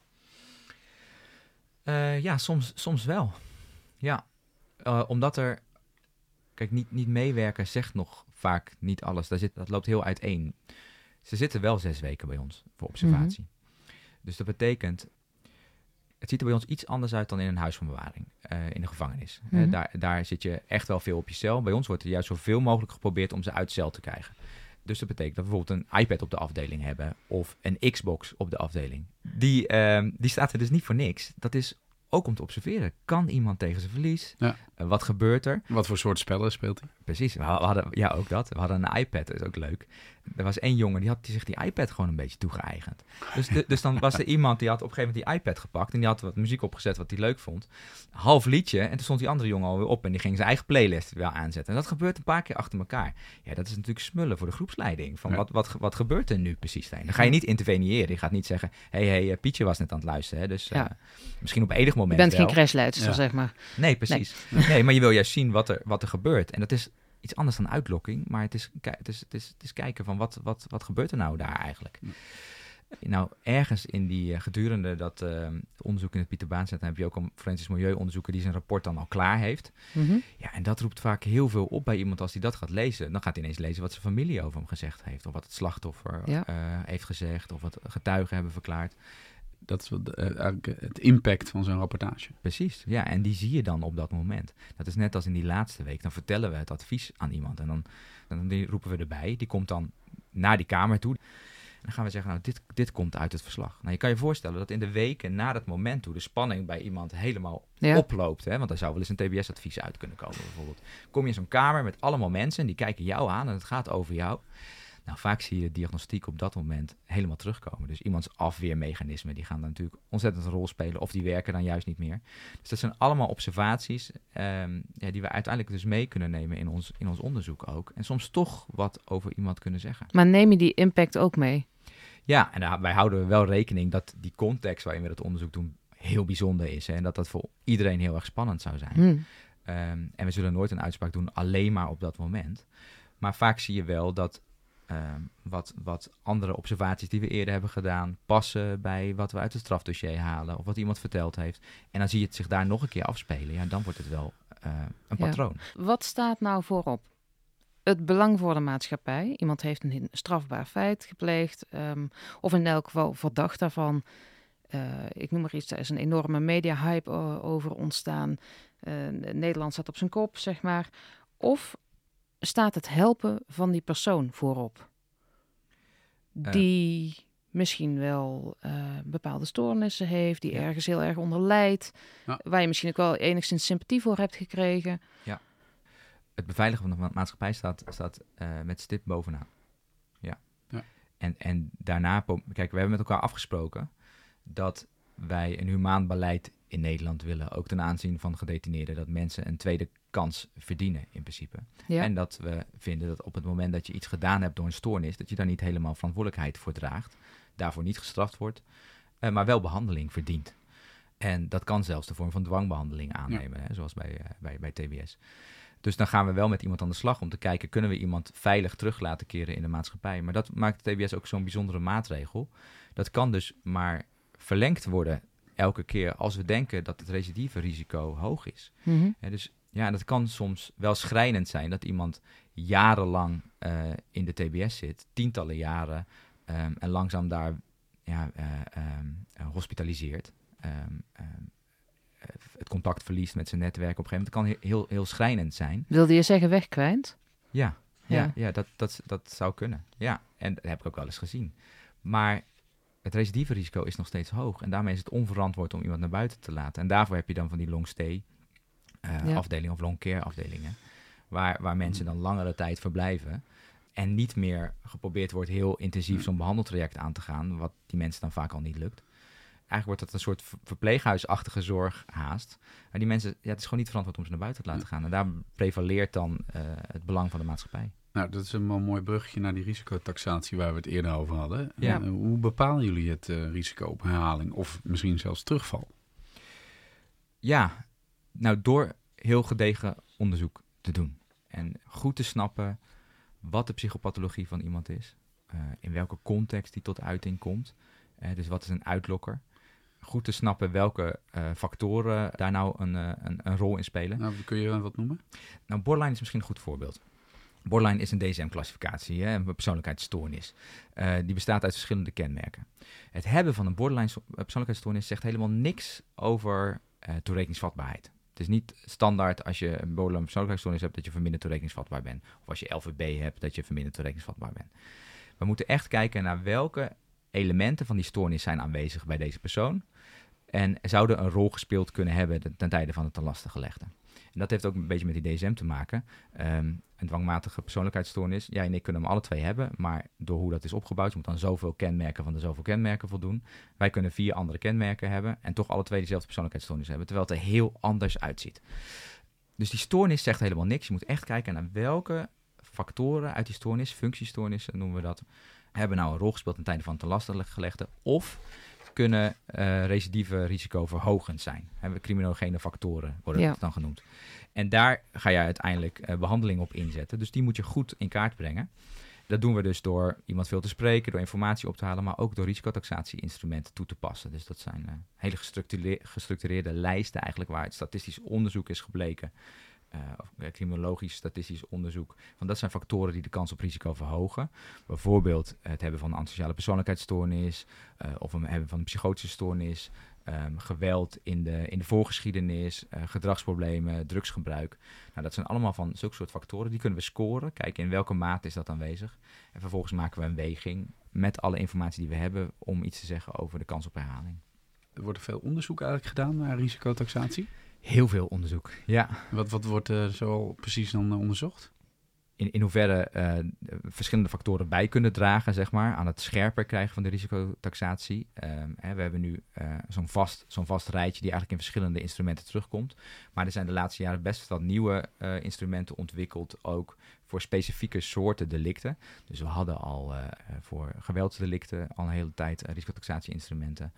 Uh, ja, soms, soms wel. Ja, uh, omdat er, kijk, niet, niet meewerken zegt nog vaak niet alles. Daar zit, dat loopt heel uiteen. Ze zitten wel zes weken bij ons voor observatie. Mm -hmm. Dus dat betekent, het ziet er bij ons iets anders uit dan in een huis van bewaring, uh, in de gevangenis. Mm -hmm. uh, daar, daar zit je echt wel veel op je cel. Bij ons wordt er juist zoveel mogelijk geprobeerd om ze uit cel te krijgen. Dus dat betekent dat we bijvoorbeeld een iPad op de afdeling hebben of een Xbox op de afdeling. Die, uh, die staat er dus niet voor niks. Dat is ook om te observeren. Kan iemand tegen zijn verlies?
Ja.
Uh, wat gebeurt er?
Wat voor soort spellen speelt hij?
Precies. We hadden, ja, ook dat. We hadden een iPad, dat is ook leuk. Er was één jongen, die had die zich die iPad gewoon een beetje toegeëigend. Dus, de, dus dan was er iemand, die had op een gegeven moment die iPad gepakt... en die had wat muziek opgezet wat hij leuk vond. Half liedje, en toen stond die andere jongen alweer op... en die ging zijn eigen playlist wel aanzetten. En dat gebeurt een paar keer achter elkaar. Ja, dat is natuurlijk smullen voor de groepsleiding. Van ja. wat, wat, wat gebeurt er nu precies? Dan ga je niet interveneren. Je gaat niet zeggen... hé, hey, hey, Pietje was net aan het luisteren. Hè? Dus ja. uh, misschien op enig moment
Je bent
wel.
geen crashleidster, zeg maar.
Nee, precies. Nee. nee, maar je wil juist zien wat er, wat er gebeurt. En dat is iets anders dan uitlokking, maar het is, het is, het is, het is kijken van wat, wat, wat gebeurt er nou daar eigenlijk. Ja. Nou, ergens in die uh, gedurende dat uh, onderzoek in het Pieter Baan Centrum heb je ook een forensisch milieuonderzoeker die zijn rapport dan al klaar heeft.
Mm -hmm.
Ja, en dat roept vaak heel veel op bij iemand als hij dat gaat lezen. Dan gaat hij ineens lezen wat zijn familie over hem gezegd heeft, of wat het slachtoffer
ja.
uh, heeft gezegd, of wat getuigen hebben verklaard.
Dat is wat, eigenlijk het impact van zo'n rapportage.
Precies, ja. En die zie je dan op dat moment. Dat is net als in die laatste week. Dan vertellen we het advies aan iemand. En dan, dan die roepen we erbij. Die komt dan naar die kamer toe. En dan gaan we zeggen, nou, dit, dit komt uit het verslag. Nou, je kan je voorstellen dat in de weken na dat moment toe... de spanning bij iemand helemaal
ja.
oploopt. Hè? Want er zou wel eens een TBS-advies uit kunnen komen, bijvoorbeeld. Kom je in zo'n kamer met allemaal mensen... en die kijken jou aan en het gaat over jou... Nou, vaak zie je de diagnostiek op dat moment helemaal terugkomen. Dus iemands afweermechanismen, die gaan dan natuurlijk ontzettend een rol spelen. Of die werken dan juist niet meer. Dus dat zijn allemaal observaties ehm, ja, die we uiteindelijk dus mee kunnen nemen in ons, in ons onderzoek ook. En soms toch wat over iemand kunnen zeggen.
Maar neem je die impact ook mee?
Ja, en wij houden wel rekening dat die context waarin we dat onderzoek doen heel bijzonder is. Hè, en dat dat voor iedereen heel erg spannend zou zijn.
Hm.
Ehm, en we zullen nooit een uitspraak doen alleen maar op dat moment. Maar vaak zie je wel dat ehm, wat, wat andere observaties die we eerder hebben gedaan passen bij wat we uit het strafdossier halen of wat iemand verteld heeft. En dan zie je het zich daar nog een keer afspelen. Ja, dan wordt het wel eh, een
Ja.
patroon.
Wat staat nou voorop? Het belang voor de maatschappij. Iemand heeft een strafbaar feit gepleegd, ehm, of in elk geval verdacht daarvan. Eh, ik noem maar iets, er is een enorme media-hype over ontstaan. Eh, Nederland staat op zijn kop, zeg maar. Of staat het helpen van die persoon voorop?
Eh.
Die misschien wel eh, bepaalde stoornissen heeft, die
Ja.
ergens heel erg onder lijdt.
Ja.
Waar je misschien ook wel enigszins sympathie voor hebt gekregen.
Het beveiligen van de ma- maatschappij staat, staat eh, met stip bovenaan. Ja.
Ja.
En, en daarna, kijk, we hebben met elkaar afgesproken dat wij een humaan beleid in Nederland willen. Ook ten aanzien van gedetineerden. Dat mensen een tweede kans verdienen in principe.
Ja.
En dat we vinden dat op het moment dat je iets gedaan hebt door een stoornis, dat je daar niet helemaal verantwoordelijkheid voor draagt. Daarvoor niet gestraft wordt, eh, maar wel behandeling verdient. En dat kan zelfs de vorm van dwangbehandeling aannemen, hè, zoals bij, eh, bij, bij TBS. Dus dan gaan we wel met iemand aan de slag om te kijken, kunnen we iemand veilig terug laten keren in de maatschappij. Maar dat maakt TBS ook zo'n bijzondere maatregel. Dat kan dus maar verlengd worden elke keer als we denken dat het recidieve risico hoog is.
Mhm.
Ja, dus ja, dat kan soms wel schrijnend zijn dat iemand jarenlang eh, in de TBS zit, tientallen jaren, ehm, en langzaam daar ja, eh, ehm, eh, hospitaliseert. Ehm, ehm, eh, het contact verliest met zijn netwerk op een gegeven moment. Het kan he- heel, heel schrijnend zijn.
Wilde je zeggen wegkwijnt?
Ja, ja,
Ja.
ja. dat, dat, dat zou kunnen. Ja, en dat heb ik ook wel eens gezien. Maar het risico is nog steeds hoog. En daarmee is het onverantwoord om iemand naar buiten te laten. En daarvoor heb je dan van die long stay
Ja.
afdelingen of long care afdelingen. Waar, waar mensen dan langere tijd verblijven. En niet meer geprobeerd wordt heel intensief zo'n behandeltraject aan te gaan. Wat die mensen dan vaak al niet lukt. Eigenlijk wordt dat een soort ver- verpleeghuisachtige zorg haast. Maar die mensen, ja, het is gewoon niet verantwoord om ze naar buiten te laten gaan. En daar prevaleert dan eh, het belang van de maatschappij.
Nou, dat is een mooi bruggetje naar die risicotaxatie waar we het eerder over hadden.
Ja.
Eh, hoe bepalen jullie het eh, risico op herhaling of misschien zelfs terugval?
Ja, nou door heel gedegen onderzoek te doen. En goed te snappen wat de psychopathologie van iemand is. eh, in welke context die tot uiting komt. Eh, dus wat is een uitlokker. Goed te snappen welke eh, factoren daar nou een, een, een rol in spelen.
Nou, kun je wat noemen?
Nou, borderline is misschien een goed voorbeeld. Borderline is een DSM-classificatie, een persoonlijkheidsstoornis. Die bestaat uit verschillende kenmerken. Het hebben van een borderline sto- persoonlijkheidsstoornis zegt helemaal niks over toerekeningsvatbaarheid. Het is niet standaard als je een borderline persoonlijkheidsstoornis hebt dat je verminderd toerekeningsvatbaar bent. Of als je LVB hebt dat je verminderd toerekeningsvatbaar bent. We moeten echt kijken naar welke elementen van die stoornis zijn aanwezig bij deze persoon. En zouden een rol gespeeld kunnen hebben ten tijde van het ten laste gelegde. En dat heeft ook een beetje met die DSM te maken. Ehm, een dwangmatige persoonlijkheidsstoornis. Jij en ik kunnen hem alle twee hebben, maar door hoe dat is opgebouwd, je moet dan zoveel kenmerken van de zoveel kenmerken voldoen. Wij kunnen vier andere kenmerken hebben en toch alle twee dezelfde persoonlijkheidsstoornis hebben, terwijl het er heel anders uitziet. Dus die stoornis zegt helemaal niks. Je moet echt kijken naar welke factoren uit die stoornis, functiestoornissen noemen we dat, hebben nou een rol gespeeld ten tijde van het ten laste gelegde of kunnen eh recidieve risicoverhogend zijn. Hebben criminogene factoren worden
Ja.
het dan genoemd. En daar ga je uiteindelijk eh, behandeling op inzetten. Dus die moet je goed in kaart brengen. Dat doen we dus door iemand veel te spreken, door informatie op te halen, maar ook door risicotaxatie-instrumenten toe te passen. Dus dat zijn eh, hele gestructure- gestructureerde lijsten eigenlijk waar het statistisch onderzoek is gebleken. Eh, criminologisch statistisch onderzoek. Want dat zijn factoren die de kans op risico verhogen. Bijvoorbeeld het hebben van een antisociale persoonlijkheidsstoornis, eh, of een hebben van een psychotische stoornis, ehm, geweld in de, in de voorgeschiedenis, gedragsproblemen, drugsgebruik. Nou, dat zijn allemaal van zulke soort factoren. Die kunnen we scoren, kijken in welke mate is dat aanwezig. En vervolgens maken we een weging met alle informatie die we hebben om iets te zeggen over de kans op herhaling.
Er wordt veel onderzoek eigenlijk gedaan naar risicotaxatie.
Heel veel onderzoek, ja.
Wat, wat wordt er zo precies dan eh, onderzocht?
in, in hoeverre eh, verschillende factoren bij kunnen dragen, zeg maar, aan het scherper krijgen van de risicotaxatie. Ehm, hè, we hebben nu eh, zo'n vast, zo'n vast rijtje die eigenlijk in verschillende instrumenten terugkomt. Maar er zijn de laatste jaren best wat nieuwe instrumenten ontwikkeld, ook voor specifieke soorten delicten. Dus we hadden al voor geweldsdelicten al een hele tijd risicotaxatie-instrumenten.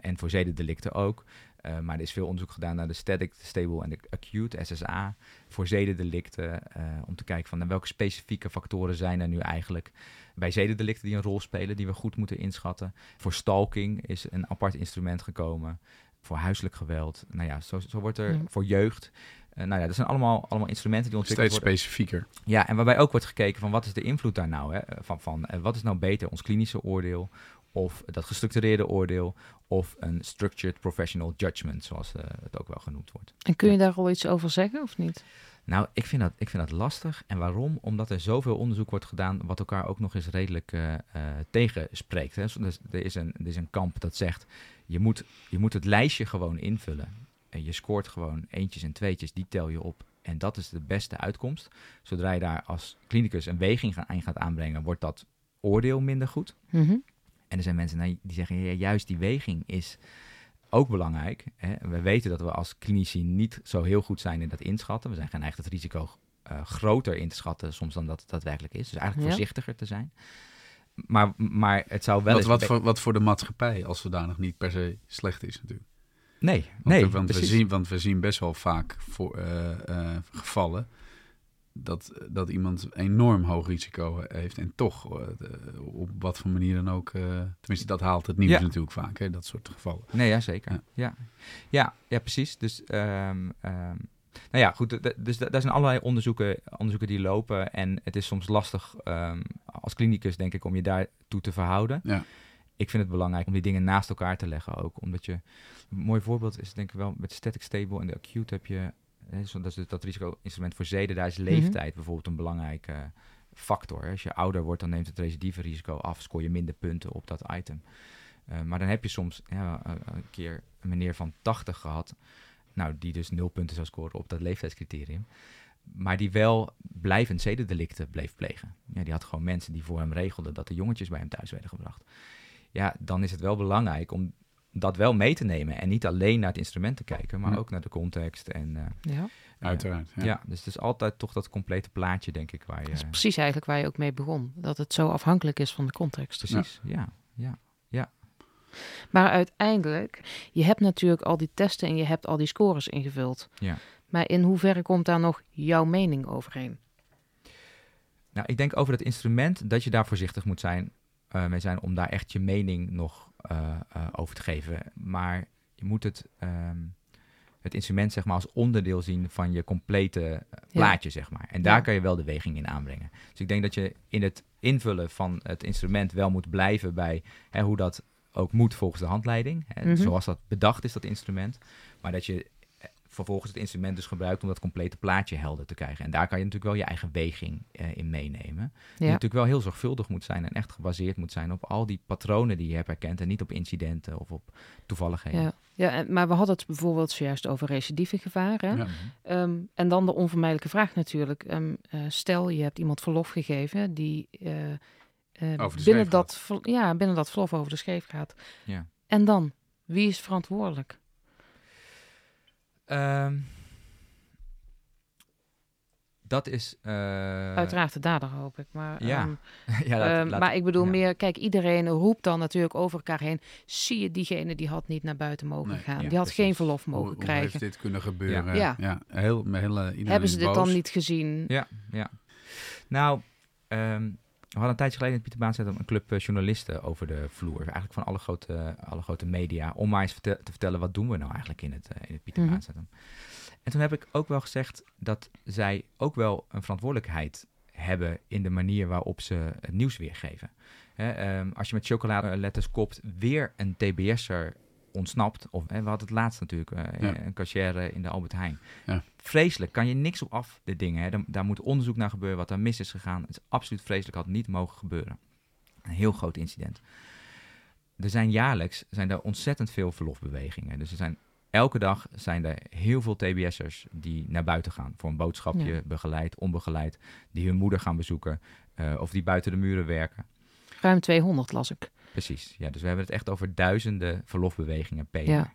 en voor zedendelicten ook. Uh, maar er is veel onderzoek gedaan naar de static, de stable en de acute, SSA, voor zedendelicten. Uh, om te kijken van welke specifieke factoren zijn er nu eigenlijk bij zedendelicten die een rol spelen, die we goed moeten inschatten. Voor stalking is een apart instrument gekomen. Voor huiselijk geweld. Nou ja, zo, zo wordt er voor jeugd. Uh, nou ja, dat zijn allemaal, allemaal instrumenten die ontwikkeld
Steeds worden. specifieker.
Ja, en waarbij ook wordt gekeken van wat is de invloed daar nou? Hè? Van, van wat is nou beter, ons klinische oordeel of dat gestructureerde oordeel, of een structured professional judgment, zoals uh, het ook wel genoemd wordt.
En kun je daar al iets over zeggen of niet?
Nou, ik vind, dat, ik vind dat lastig. En waarom? Omdat er zoveel onderzoek wordt gedaan wat elkaar ook nog eens redelijk uh, uh, tegenspreekt. Hè. Dus er, is een, er is een kamp dat zegt, je moet, je moet het lijstje gewoon invullen. En je scoort gewoon eentjes en tweetjes, die tel je op. En dat is de beste uitkomst. Zodra je daar als klinicus een weging aan gaat aanbrengen, wordt dat oordeel minder goed.
Mm
en er zijn mensen nou, die zeggen, ja, juist die weging is ook belangrijk. Hè. We weten dat we als klinici niet zo heel goed zijn in dat inschatten. We zijn geneigd het risico uh, groter in te schatten soms dan dat het daadwerkelijk is. Dus eigenlijk voorzichtiger te zijn. Maar, maar het zou wel
wat, eens... Wat voor, wat voor de maatschappij als zodanig niet per se slecht is natuurlijk.
Nee,
want,
nee.
Want we, zien, want we zien best wel vaak voor, uh, uh, gevallen dat, dat iemand enorm hoog risico heeft en toch uh, op wat voor manier dan ook, uh, tenminste dat haalt het nieuws natuurlijk vaak, hè, dat soort gevallen.
Nee, ja, zeker. Ja, ja, ja, ja precies. Dus, um, um, nou ja, goed, dus daar zijn allerlei onderzoeken, onderzoeken die lopen en het is soms lastig um, als klinicus, denk ik, om je daartoe te verhouden.
Ja.
Ik vind het belangrijk om die dingen naast elkaar te leggen ook, omdat je, een mooi voorbeeld is denk ik wel, met static stable en de acute heb je dat is dus dat risico-instrument voor zeden, daar is mhm. leeftijd bijvoorbeeld een belangrijke factor. Als je ouder wordt, dan neemt het recidive-risico af, scoor je minder punten op dat item. Uh, maar dan heb je soms ja, een keer een meneer van 80 gehad, nou, die dus nul punten zou scoren op dat leeftijdscriterium. Maar die wel blijvend zedendelicten bleef plegen. Ja, die had gewoon mensen die voor hem regelden dat de jongetjes bij hem thuis werden gebracht. Ja, dan is het wel belangrijk om dat wel mee te nemen. En niet alleen naar het instrument te kijken, maar ook naar de context. En, uh,
ja.
Uiteraard. Ja.
ja. dus het is altijd toch dat complete plaatje, denk ik. Waar je,
dat is precies eigenlijk waar je ook mee begon. Dat het zo afhankelijk is van de context.
Precies, ja. ja, ja,
Maar uiteindelijk, je hebt natuurlijk al die testen en je hebt al die scores ingevuld.
Ja.
Maar in hoeverre komt daar nog jouw mening overheen?
Nou, ik denk over het instrument dat je daar voorzichtig moet zijn, uh, mee zijn om daar echt je mening nog over te geven. Maar je moet het, um, het instrument zeg maar, als onderdeel zien van je complete plaatje. Zeg maar. En daar ja. kan je wel de weging in aanbrengen. Dus ik denk dat je in het invullen van het instrument wel moet blijven bij hè, hoe dat ook moet volgens de handleiding. Hè, mm -hmm. Zoals dat bedacht is, dat instrument. Maar dat je vervolgens het instrument dus gebruikt om dat complete plaatje helder te krijgen. En daar kan je natuurlijk wel je eigen weging uh, in meenemen. Ja. Die natuurlijk wel heel zorgvuldig moet zijn en echt gebaseerd moet zijn op al die patronen die je hebt herkend en niet op incidenten of op toevalligheden.
Ja, ja maar we hadden het bijvoorbeeld zojuist over recidieve gevaren. Ja. Um, en dan de onvermijdelijke vraag natuurlijk. Um, uh, stel, je hebt iemand verlof gegeven die uh, binnen, dat, ja, binnen dat verlof over de scheef gaat.
Ja.
En dan? Wie is verantwoordelijk?
Um, dat is. Uh,
Uiteraard de dader, hoop ik. Maar,
ja.
Um,
ja laat,
um,
laat,
maar ik bedoel
ja.
meer, kijk, iedereen roept dan natuurlijk over elkaar heen. Zie je, diegene die had niet naar buiten mogen
nee,
gaan.
Ja,
die had
precies.
geen verlof mogen
hoe,
krijgen.
Hoe heeft dit kunnen gebeuren?
Ja.
ja. Heel, hele,
Hebben ze dit
boos.
dan niet gezien?
Ja, ja. Nou, um, we hadden een tijdje geleden in Pieter Baan een club uh, journalisten over de vloer. Eigenlijk van alle grote, uh, alle grote media. Om maar eens te vertellen, wat doen we nou eigenlijk in het, uh, in het Pieter. Mm -hmm. En toen heb ik ook wel gezegd dat zij ook wel een verantwoordelijkheid hebben in de manier waarop ze het nieuws weergeven. Um, als je met chocoladeletters kopt, weer een TBS'er ontsnapt. Of hè, we hadden het laatst natuurlijk, uh, ja. een cashier in de Albert Heijn.
Ja.
Vreselijk, kan je niks op af, de dingen. Hè. Daar, daar, moet onderzoek naar gebeuren, wat daar mis is gegaan. Het is absoluut vreselijk, had niet mogen gebeuren. Een heel groot incident. Er zijn jaarlijks zijn er ontzettend veel verlofbewegingen. Dus er zijn elke dag zijn er heel veel TBS'ers die naar buiten gaan voor een boodschapje,
Ja.
begeleid, onbegeleid, die hun moeder gaan bezoeken eh, of die buiten de muren werken.
Ruim 200 las ik.
Precies, ja. Dus we hebben het echt over duizenden verlofbewegingen per
Ja.
jaar.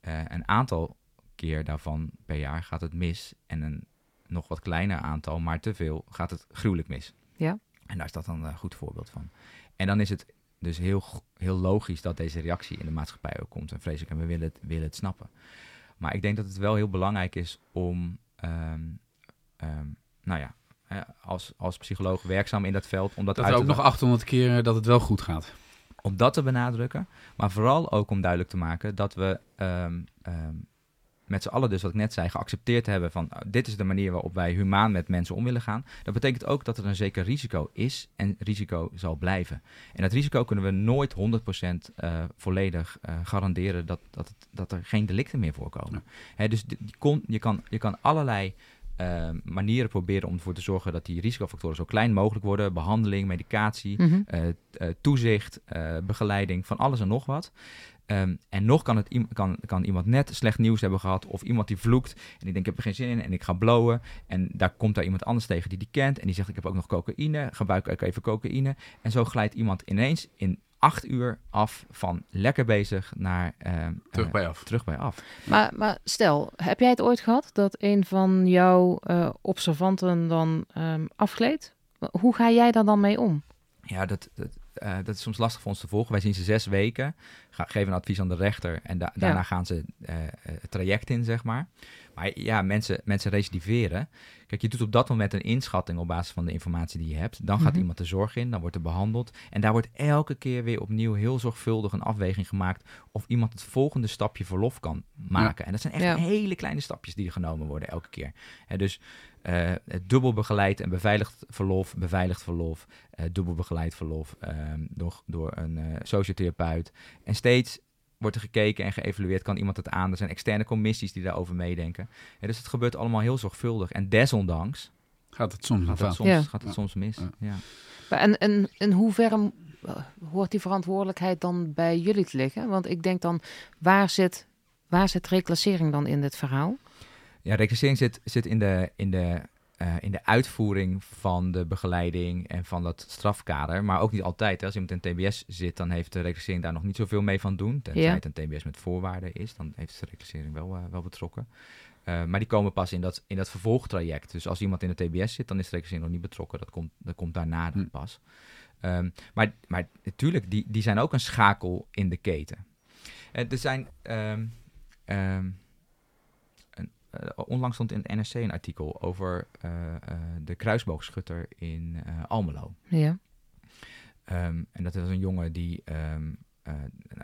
Eh, een aantal keer daarvan per jaar gaat het mis. En een nog wat kleiner aantal, maar te veel, gaat het gruwelijk mis.
Ja.
En daar is dat dan een goed voorbeeld van. En dan is het dus heel, heel logisch dat deze reactie in de maatschappij ook komt. En vreselijk, en we willen het, willen het snappen. Maar ik denk dat het wel heel belangrijk is om, ehm, ehm, nou ja, als, als psycholoog werkzaam in dat veld, om dat,
Dat
uit
er ook nog 800 keer eh, dat het wel goed gaat.
Om dat te benadrukken. Maar vooral ook om duidelijk te maken dat we ehm, ehm, met z'n allen, dus wat ik net zei, geaccepteerd hebben van uh, dit is de manier waarop wij humaan met mensen om willen gaan. Dat betekent ook dat er een zeker risico is en risico zal blijven. En dat risico kunnen we nooit 100% eh, volledig eh, garanderen dat, dat, het- dat er geen delicten meer voorkomen. Hè, dus kon, je, kan, je kan allerlei eh, manieren proberen om ervoor te zorgen dat die risicofactoren zo klein mogelijk worden. Behandeling, medicatie,
Mhm.
eh, eh, toezicht, begeleiding, van alles en nog wat. Ehm, en nog kan, het, kan, kan iemand net slecht nieuws hebben gehad. Of iemand die vloekt. En die denkt, ik heb er geen zin in en ik ga blowen. En daar komt daar iemand anders tegen die die kent. En die zegt, ik heb ook nog cocaïne. Gebruik ik even cocaïne. En zo glijdt iemand ineens in acht uur af van lekker bezig naar... ehm,
Terug
eh,
bij af.
Terug bij af.
Maar, maar stel, heb jij het ooit gehad dat een van jouw eh, observanten dan ehm afgleed? Hoe ga jij daar dan mee om?
Ja, dat, dat, eh, dat is soms lastig voor ons te volgen. Wij zien ze zes weken, ga, geven een advies aan de rechter en da- daarna gaan ze eh, het traject in, zeg maar. Maar ja, mensen, mensen recidiveren. Kijk, je doet op dat moment een inschatting op basis van de informatie die je hebt. Dan gaat
Mhm.
iemand de zorg in, dan wordt er behandeld. En daar wordt elke keer weer opnieuw heel zorgvuldig een afweging gemaakt of iemand het volgende stapje verlof kan maken. En dat zijn echt
Ja.
hele kleine stapjes die er genomen worden elke keer. Hè, dus eh, het dubbel begeleid en beveiligd verlof, beveiligd verlof, eh, dubbel begeleid verlof ehm, door, door een eh, sociotherapeut. En steeds wordt er gekeken en geëvalueerd, kan iemand het aan? Er zijn externe commissies die daarover meedenken. Ja, dus het gebeurt allemaal heel zorgvuldig. En desondanks
Gaat het soms
gaat het
fout.
soms,
Ja.
gaat het
Ja.
soms mis.
Ja.
En, en in hoeverre hoort die verantwoordelijkheid dan bij jullie te liggen? Want ik denk dan, waar zit, waar zit reclassering dan in dit verhaal?
Ja, reclassering zit, zit in, de, in, de, eh, in de uitvoering van de begeleiding en van dat strafkader. Maar ook niet altijd. Hè. Als iemand in TBS zit, dan heeft de reclassering daar nog niet zoveel mee van doen. Tenzij
Ja.
het een TBS met voorwaarden is, dan heeft de reclassering wel, eh, wel betrokken. Eh, maar die komen pas in dat, in dat vervolgtraject. Dus als iemand in de TBS zit, dan is de reclassering nog niet betrokken. Dat komt, dat komt daarna dan
Hm.
pas. Ehm, maar, maar natuurlijk, die, die zijn ook een schakel in de keten. Er zijn... ehm, ehm, eh, onlangs stond in het NRC een artikel over eh, eh, de kruisboogschutter in Almelo.
Ja.
Ehm, en dat was een jongen die ehm, eh,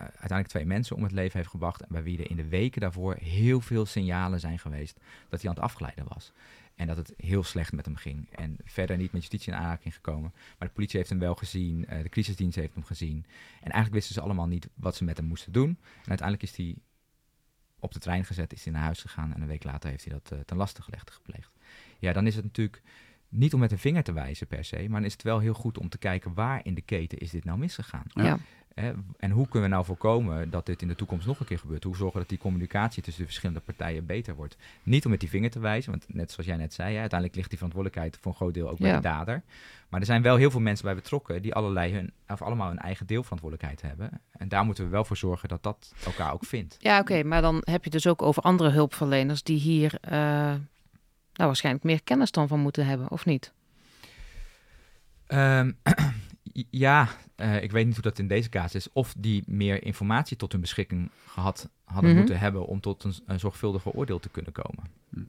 uiteindelijk twee mensen om het leven heeft gebracht. En bij wie er in de weken daarvoor heel veel signalen zijn geweest dat hij aan het afglijden was. En dat het heel slecht met hem ging. En verder niet met justitie in aanraking gekomen. Maar de politie heeft hem wel gezien. de crisisdienst heeft hem gezien. En eigenlijk wisten ze allemaal niet wat ze met hem moesten doen. En uiteindelijk is hij op de trein gezet, is hij naar huis gegaan. En een week later heeft hij dat eh, ten laste gelegd gepleegd. Ja, dan is het natuurlijk niet om met een vinger te wijzen per se. Maar dan is het wel heel goed om te kijken waar in de keten is dit nou misgegaan.
Ja.
Hè, en hoe kunnen we nou voorkomen dat dit in de toekomst nog een keer gebeurt? Hoe zorgen dat die communicatie tussen de verschillende partijen beter wordt? Niet om met die vinger te wijzen, want net zoals jij net zei, hè, uiteindelijk ligt die verantwoordelijkheid voor een groot deel ook bij
Ja.
de dader. Maar er zijn wel heel veel mensen bij betrokken die allerlei hun, of allemaal hun eigen deelverantwoordelijkheid hebben. En daar moeten we wel voor zorgen dat dat elkaar ook vindt.
Ja, oké, maar dan heb je dus ook over andere hulpverleners die hier eh, nou, waarschijnlijk meer kennis dan van moeten hebben, of niet?
Ehm, ja, eh, ik weet niet hoe dat in deze casus is. Of die meer informatie tot hun beschikking gehad hadden
Mhm.
moeten hebben om tot een, een zorgvuldiger oordeel te kunnen komen.
Hm.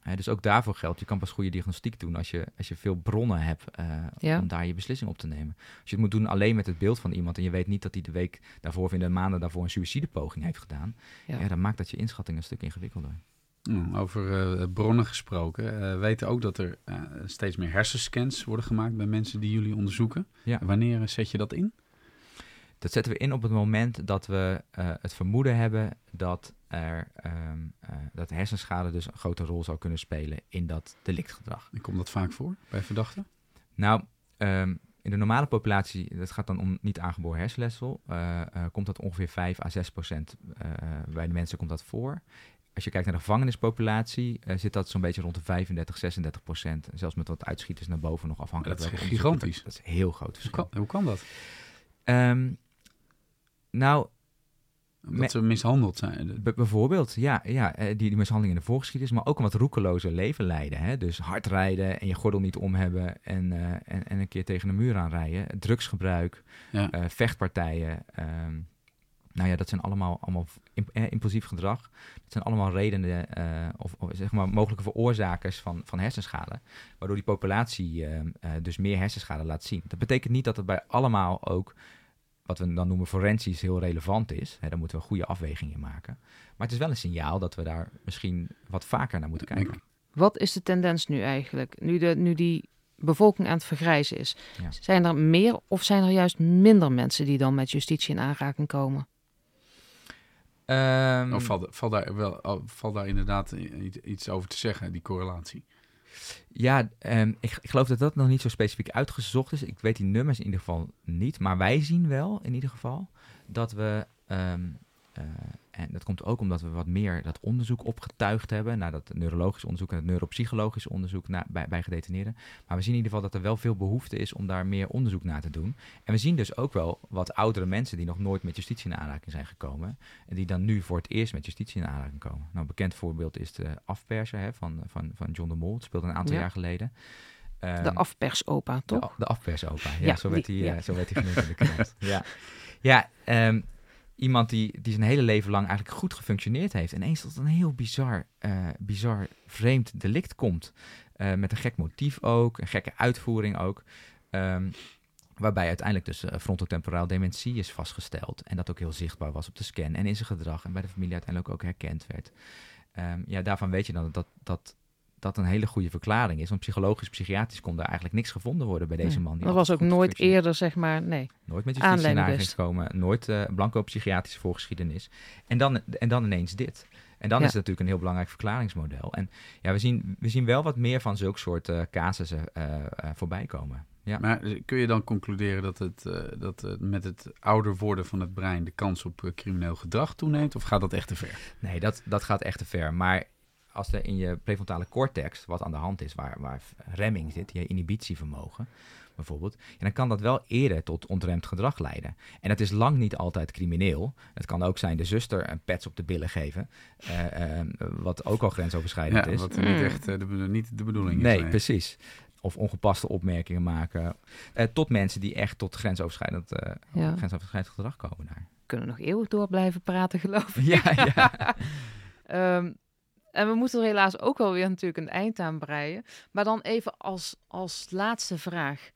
Hè, dus ook daarvoor geldt, je kan pas goede diagnostiek doen als je, als je veel bronnen hebt eh,
Ja.
om daar je beslissing op te nemen. Als je het moet doen alleen met het beeld van iemand en je weet niet dat hij de week daarvoor of in de maanden daarvoor een suïcidepoging heeft gedaan,
Ja.
ja. dan maakt dat je inschatting een stuk ingewikkelder.
Mm, Over eh, bronnen gesproken. eh, we weten ook dat er eh, steeds meer hersenscans worden gemaakt bij mensen die jullie onderzoeken.
Ja.
Wanneer zet je dat in?
Dat zetten we in op het moment dat we het vermoeden hebben dat er ehm, eh, dat hersenschade dus een grote rol zou kunnen spelen in dat delictgedrag.
En komt dat vaak voor bij verdachten?
Nou, ehm, in de normale populatie, dat gaat dan om niet aangeboren hersenletsel, eh, komt dat ongeveer 5 à 6 procent bij de mensen komt dat voor. Als je kijkt naar de gevangenispopulatie, eh, zit dat zo'n beetje rond de 35, 36 procent. Zelfs met wat uitschieters naar boven nog afhankelijk.
Dat is gigantisch.
Dat is heel groot
Hoe kan, hoe kan dat?
Ehm, nou,
Omdat
Me-
ze mishandeld zijn.
Bijvoorbeeld, ja, ja eh, die, die mishandeling in de voorgeschiedenis, maar ook een wat roekeloze leven leiden. Hè? Dus hard rijden en je gordel niet om hebben en, eh, en, en een keer tegen een muur aanrijden. Drugsgebruik,
Ja.
vechtpartijen. ehm, nou ja, dat zijn allemaal, allemaal imp- impulsief gedrag. Dat zijn allemaal redenen eh, of, of zeg maar mogelijke veroorzakers van, van hersenschade. Waardoor die populatie eh, eh, dus meer hersenschade laat zien. Dat betekent niet dat het bij allemaal ook wat we dan noemen forensisch heel relevant is. Hè, daar moeten we goede afwegingen in maken. Maar het is wel een signaal dat we daar misschien wat vaker naar moeten kijken.
Wat is de tendens nu eigenlijk? Nu, de, nu die bevolking aan het vergrijzen is.
Ja.
Zijn er meer of zijn er juist minder mensen die dan met justitie in aanraking komen?
Ehm,
Of valt, valt, daar wel, al- valt daar inderdaad iets over te zeggen, die correlatie?
Ja, ehm, ik, ik geloof dat dat nog niet zo specifiek uitgezocht is. Ik weet die nummers in ieder geval niet. Maar wij zien wel in ieder geval dat we. ehm, eh, en dat komt ook omdat we wat meer dat onderzoek opgetuigd hebben. Naar dat neurologisch onderzoek en het neuropsychologisch onderzoek bij, bij gedetineerden. Maar we zien in ieder geval dat er wel veel behoefte is om daar meer onderzoek naar te doen. En we zien dus ook wel wat oudere mensen die nog nooit met justitie in aanraking zijn gekomen. En die dan nu voor het eerst met justitie in aanraking komen. Nou, een bekend voorbeeld is de afperser hè, van, van, van John de Mol. Het speelde een aantal
Ja.
jaar geleden.
De
Ehm,
afpersopa, toch?
de, de afpersopa, ja,
Ja,
zo, werd hij,
ja.
eh, zo werd hij genoemd in de krant. ja, ja ehm, iemand die, die zijn hele leven lang eigenlijk goed gefunctioneerd heeft. En eens tot een heel bizar, eh, bizar vreemd delict komt. eh, met een gek motief ook, een gekke uitvoering ook. Ehm, waarbij uiteindelijk dus eh, frontotemporaal dementie is vastgesteld. En dat ook heel zichtbaar was op de scan en in zijn gedrag. En bij de familie uiteindelijk ook herkend werd. Ehm, ja, daarvan weet je dan dat dat dat een hele goede verklaring is. Want psychologisch, psychiatrisch kon daar eigenlijk niks gevonden worden bij deze
Nee.
man. die
Dat was ook nooit eerder, zeg maar, nee.
Nooit met justitie
wist.
gekomen. Nooit eh blanco psychiatrische voorgeschiedenis. En dan, en dan ineens dit. En dan
Ja.
is het natuurlijk een heel belangrijk verklaringsmodel. En ja, we zien, we zien wel wat meer van zulke soort eh, casussen eh, eh, voorbij komen. Ja.
Maar kun je dan concluderen dat, het, eh, dat met het ouder worden van het brein de kans op crimineel gedrag toeneemt? Of gaat dat echt te ver?
Nee, dat, dat gaat echt te ver. Maar als er in je prefrontale cortex wat aan de hand is, waar, waar remming zit, je inhibitievermogen bijvoorbeeld, ja, dan kan dat wel eerder tot ontremd gedrag leiden. En dat is lang niet altijd crimineel. Het kan ook zijn de zuster een pets op de billen geven, eh, eh, wat ook al grensoverschrijdend
Ja,
is.
wat niet echt eh, de, niet de bedoeling is.
Nee, precies. Of ongepaste opmerkingen maken. Eh, tot mensen die echt tot grensoverschrijdend, eh,
Ja.
grensoverschrijdend gedrag komen daar.
We kunnen nog eeuwig door blijven praten, geloof ik.
Ja, ja.
Ehm, en we moeten er helaas ook wel weer natuurlijk een eind aan breien. Maar dan even als, als laatste vraag.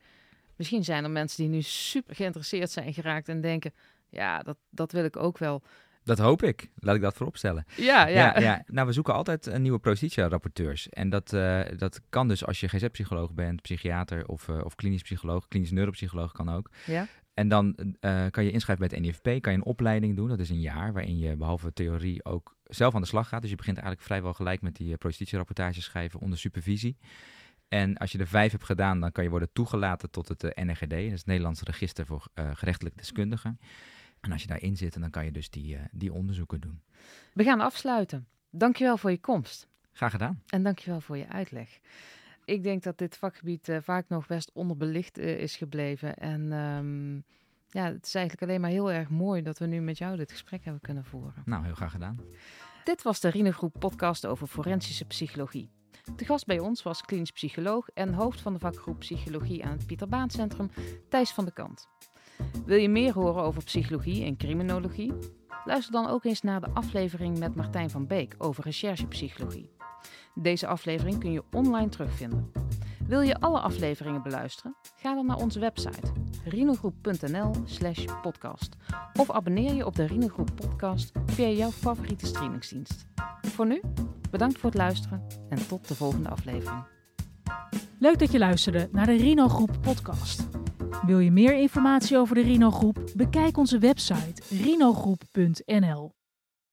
Misschien zijn er mensen die nu super geïnteresseerd zijn geraakt en denken... Ja, dat, dat wil ik ook wel.
Dat hoop ik. Laat ik dat vooropstellen.
Ja, ja.
Ja, ja. Nou, we zoeken altijd een nieuwe prostitia-rapporteurs. En dat, eh, dat kan dus als je GZ-psycholoog bent, psychiater of, eh, of klinisch psycholoog. Klinisch neuropsycholoog kan ook.
Ja?
En dan eh, kan je inschrijven bij het NIFP, kan je een opleiding doen. Dat is een jaar waarin je behalve theorie ook zelf aan de slag gaat. Dus je begint eigenlijk vrijwel gelijk met die prostitutie-rapportages schrijven onder supervisie. En als je er vijf hebt gedaan, dan kan je worden toegelaten tot het eh, NRGD. Dat is het Nederlands Register voor uh, Gerechtelijk Deskundigen. En als je daarin zit, dan kan je dus die, uh, die onderzoeken doen.
We gaan afsluiten. Dankjewel voor je komst.
Graag gedaan.
En dankjewel voor je uitleg. Ik denk dat dit vakgebied uh, vaak nog best onderbelicht uh, is gebleven. En um, ja, het is eigenlijk alleen maar heel erg mooi dat we nu met jou dit gesprek hebben kunnen voeren.
Nou, heel graag gedaan.
Dit was de Rinegroep podcast over forensische psychologie. De gast bij ons was klinisch psycholoog en hoofd van de vakgroep Psychologie aan het Pieter Baan Centrum, Thijs van de Kant. Wil je meer horen over psychologie en criminologie? Luister dan ook eens naar de aflevering met Martijn van Beek over recherchepsychologie. Deze aflevering kun je online terugvinden. Wil je alle afleveringen beluisteren? Ga dan naar onze website rinogroep.nl/slash podcast of abonneer je op de Rinogroep podcast via jouw favoriete streamingsdienst. Voor nu, bedankt voor het luisteren en tot de volgende aflevering.
Leuk dat je luisterde naar de Rino Groep podcast. Wil je meer informatie over de Rino Groep? Bekijk onze website rinogroep.nl.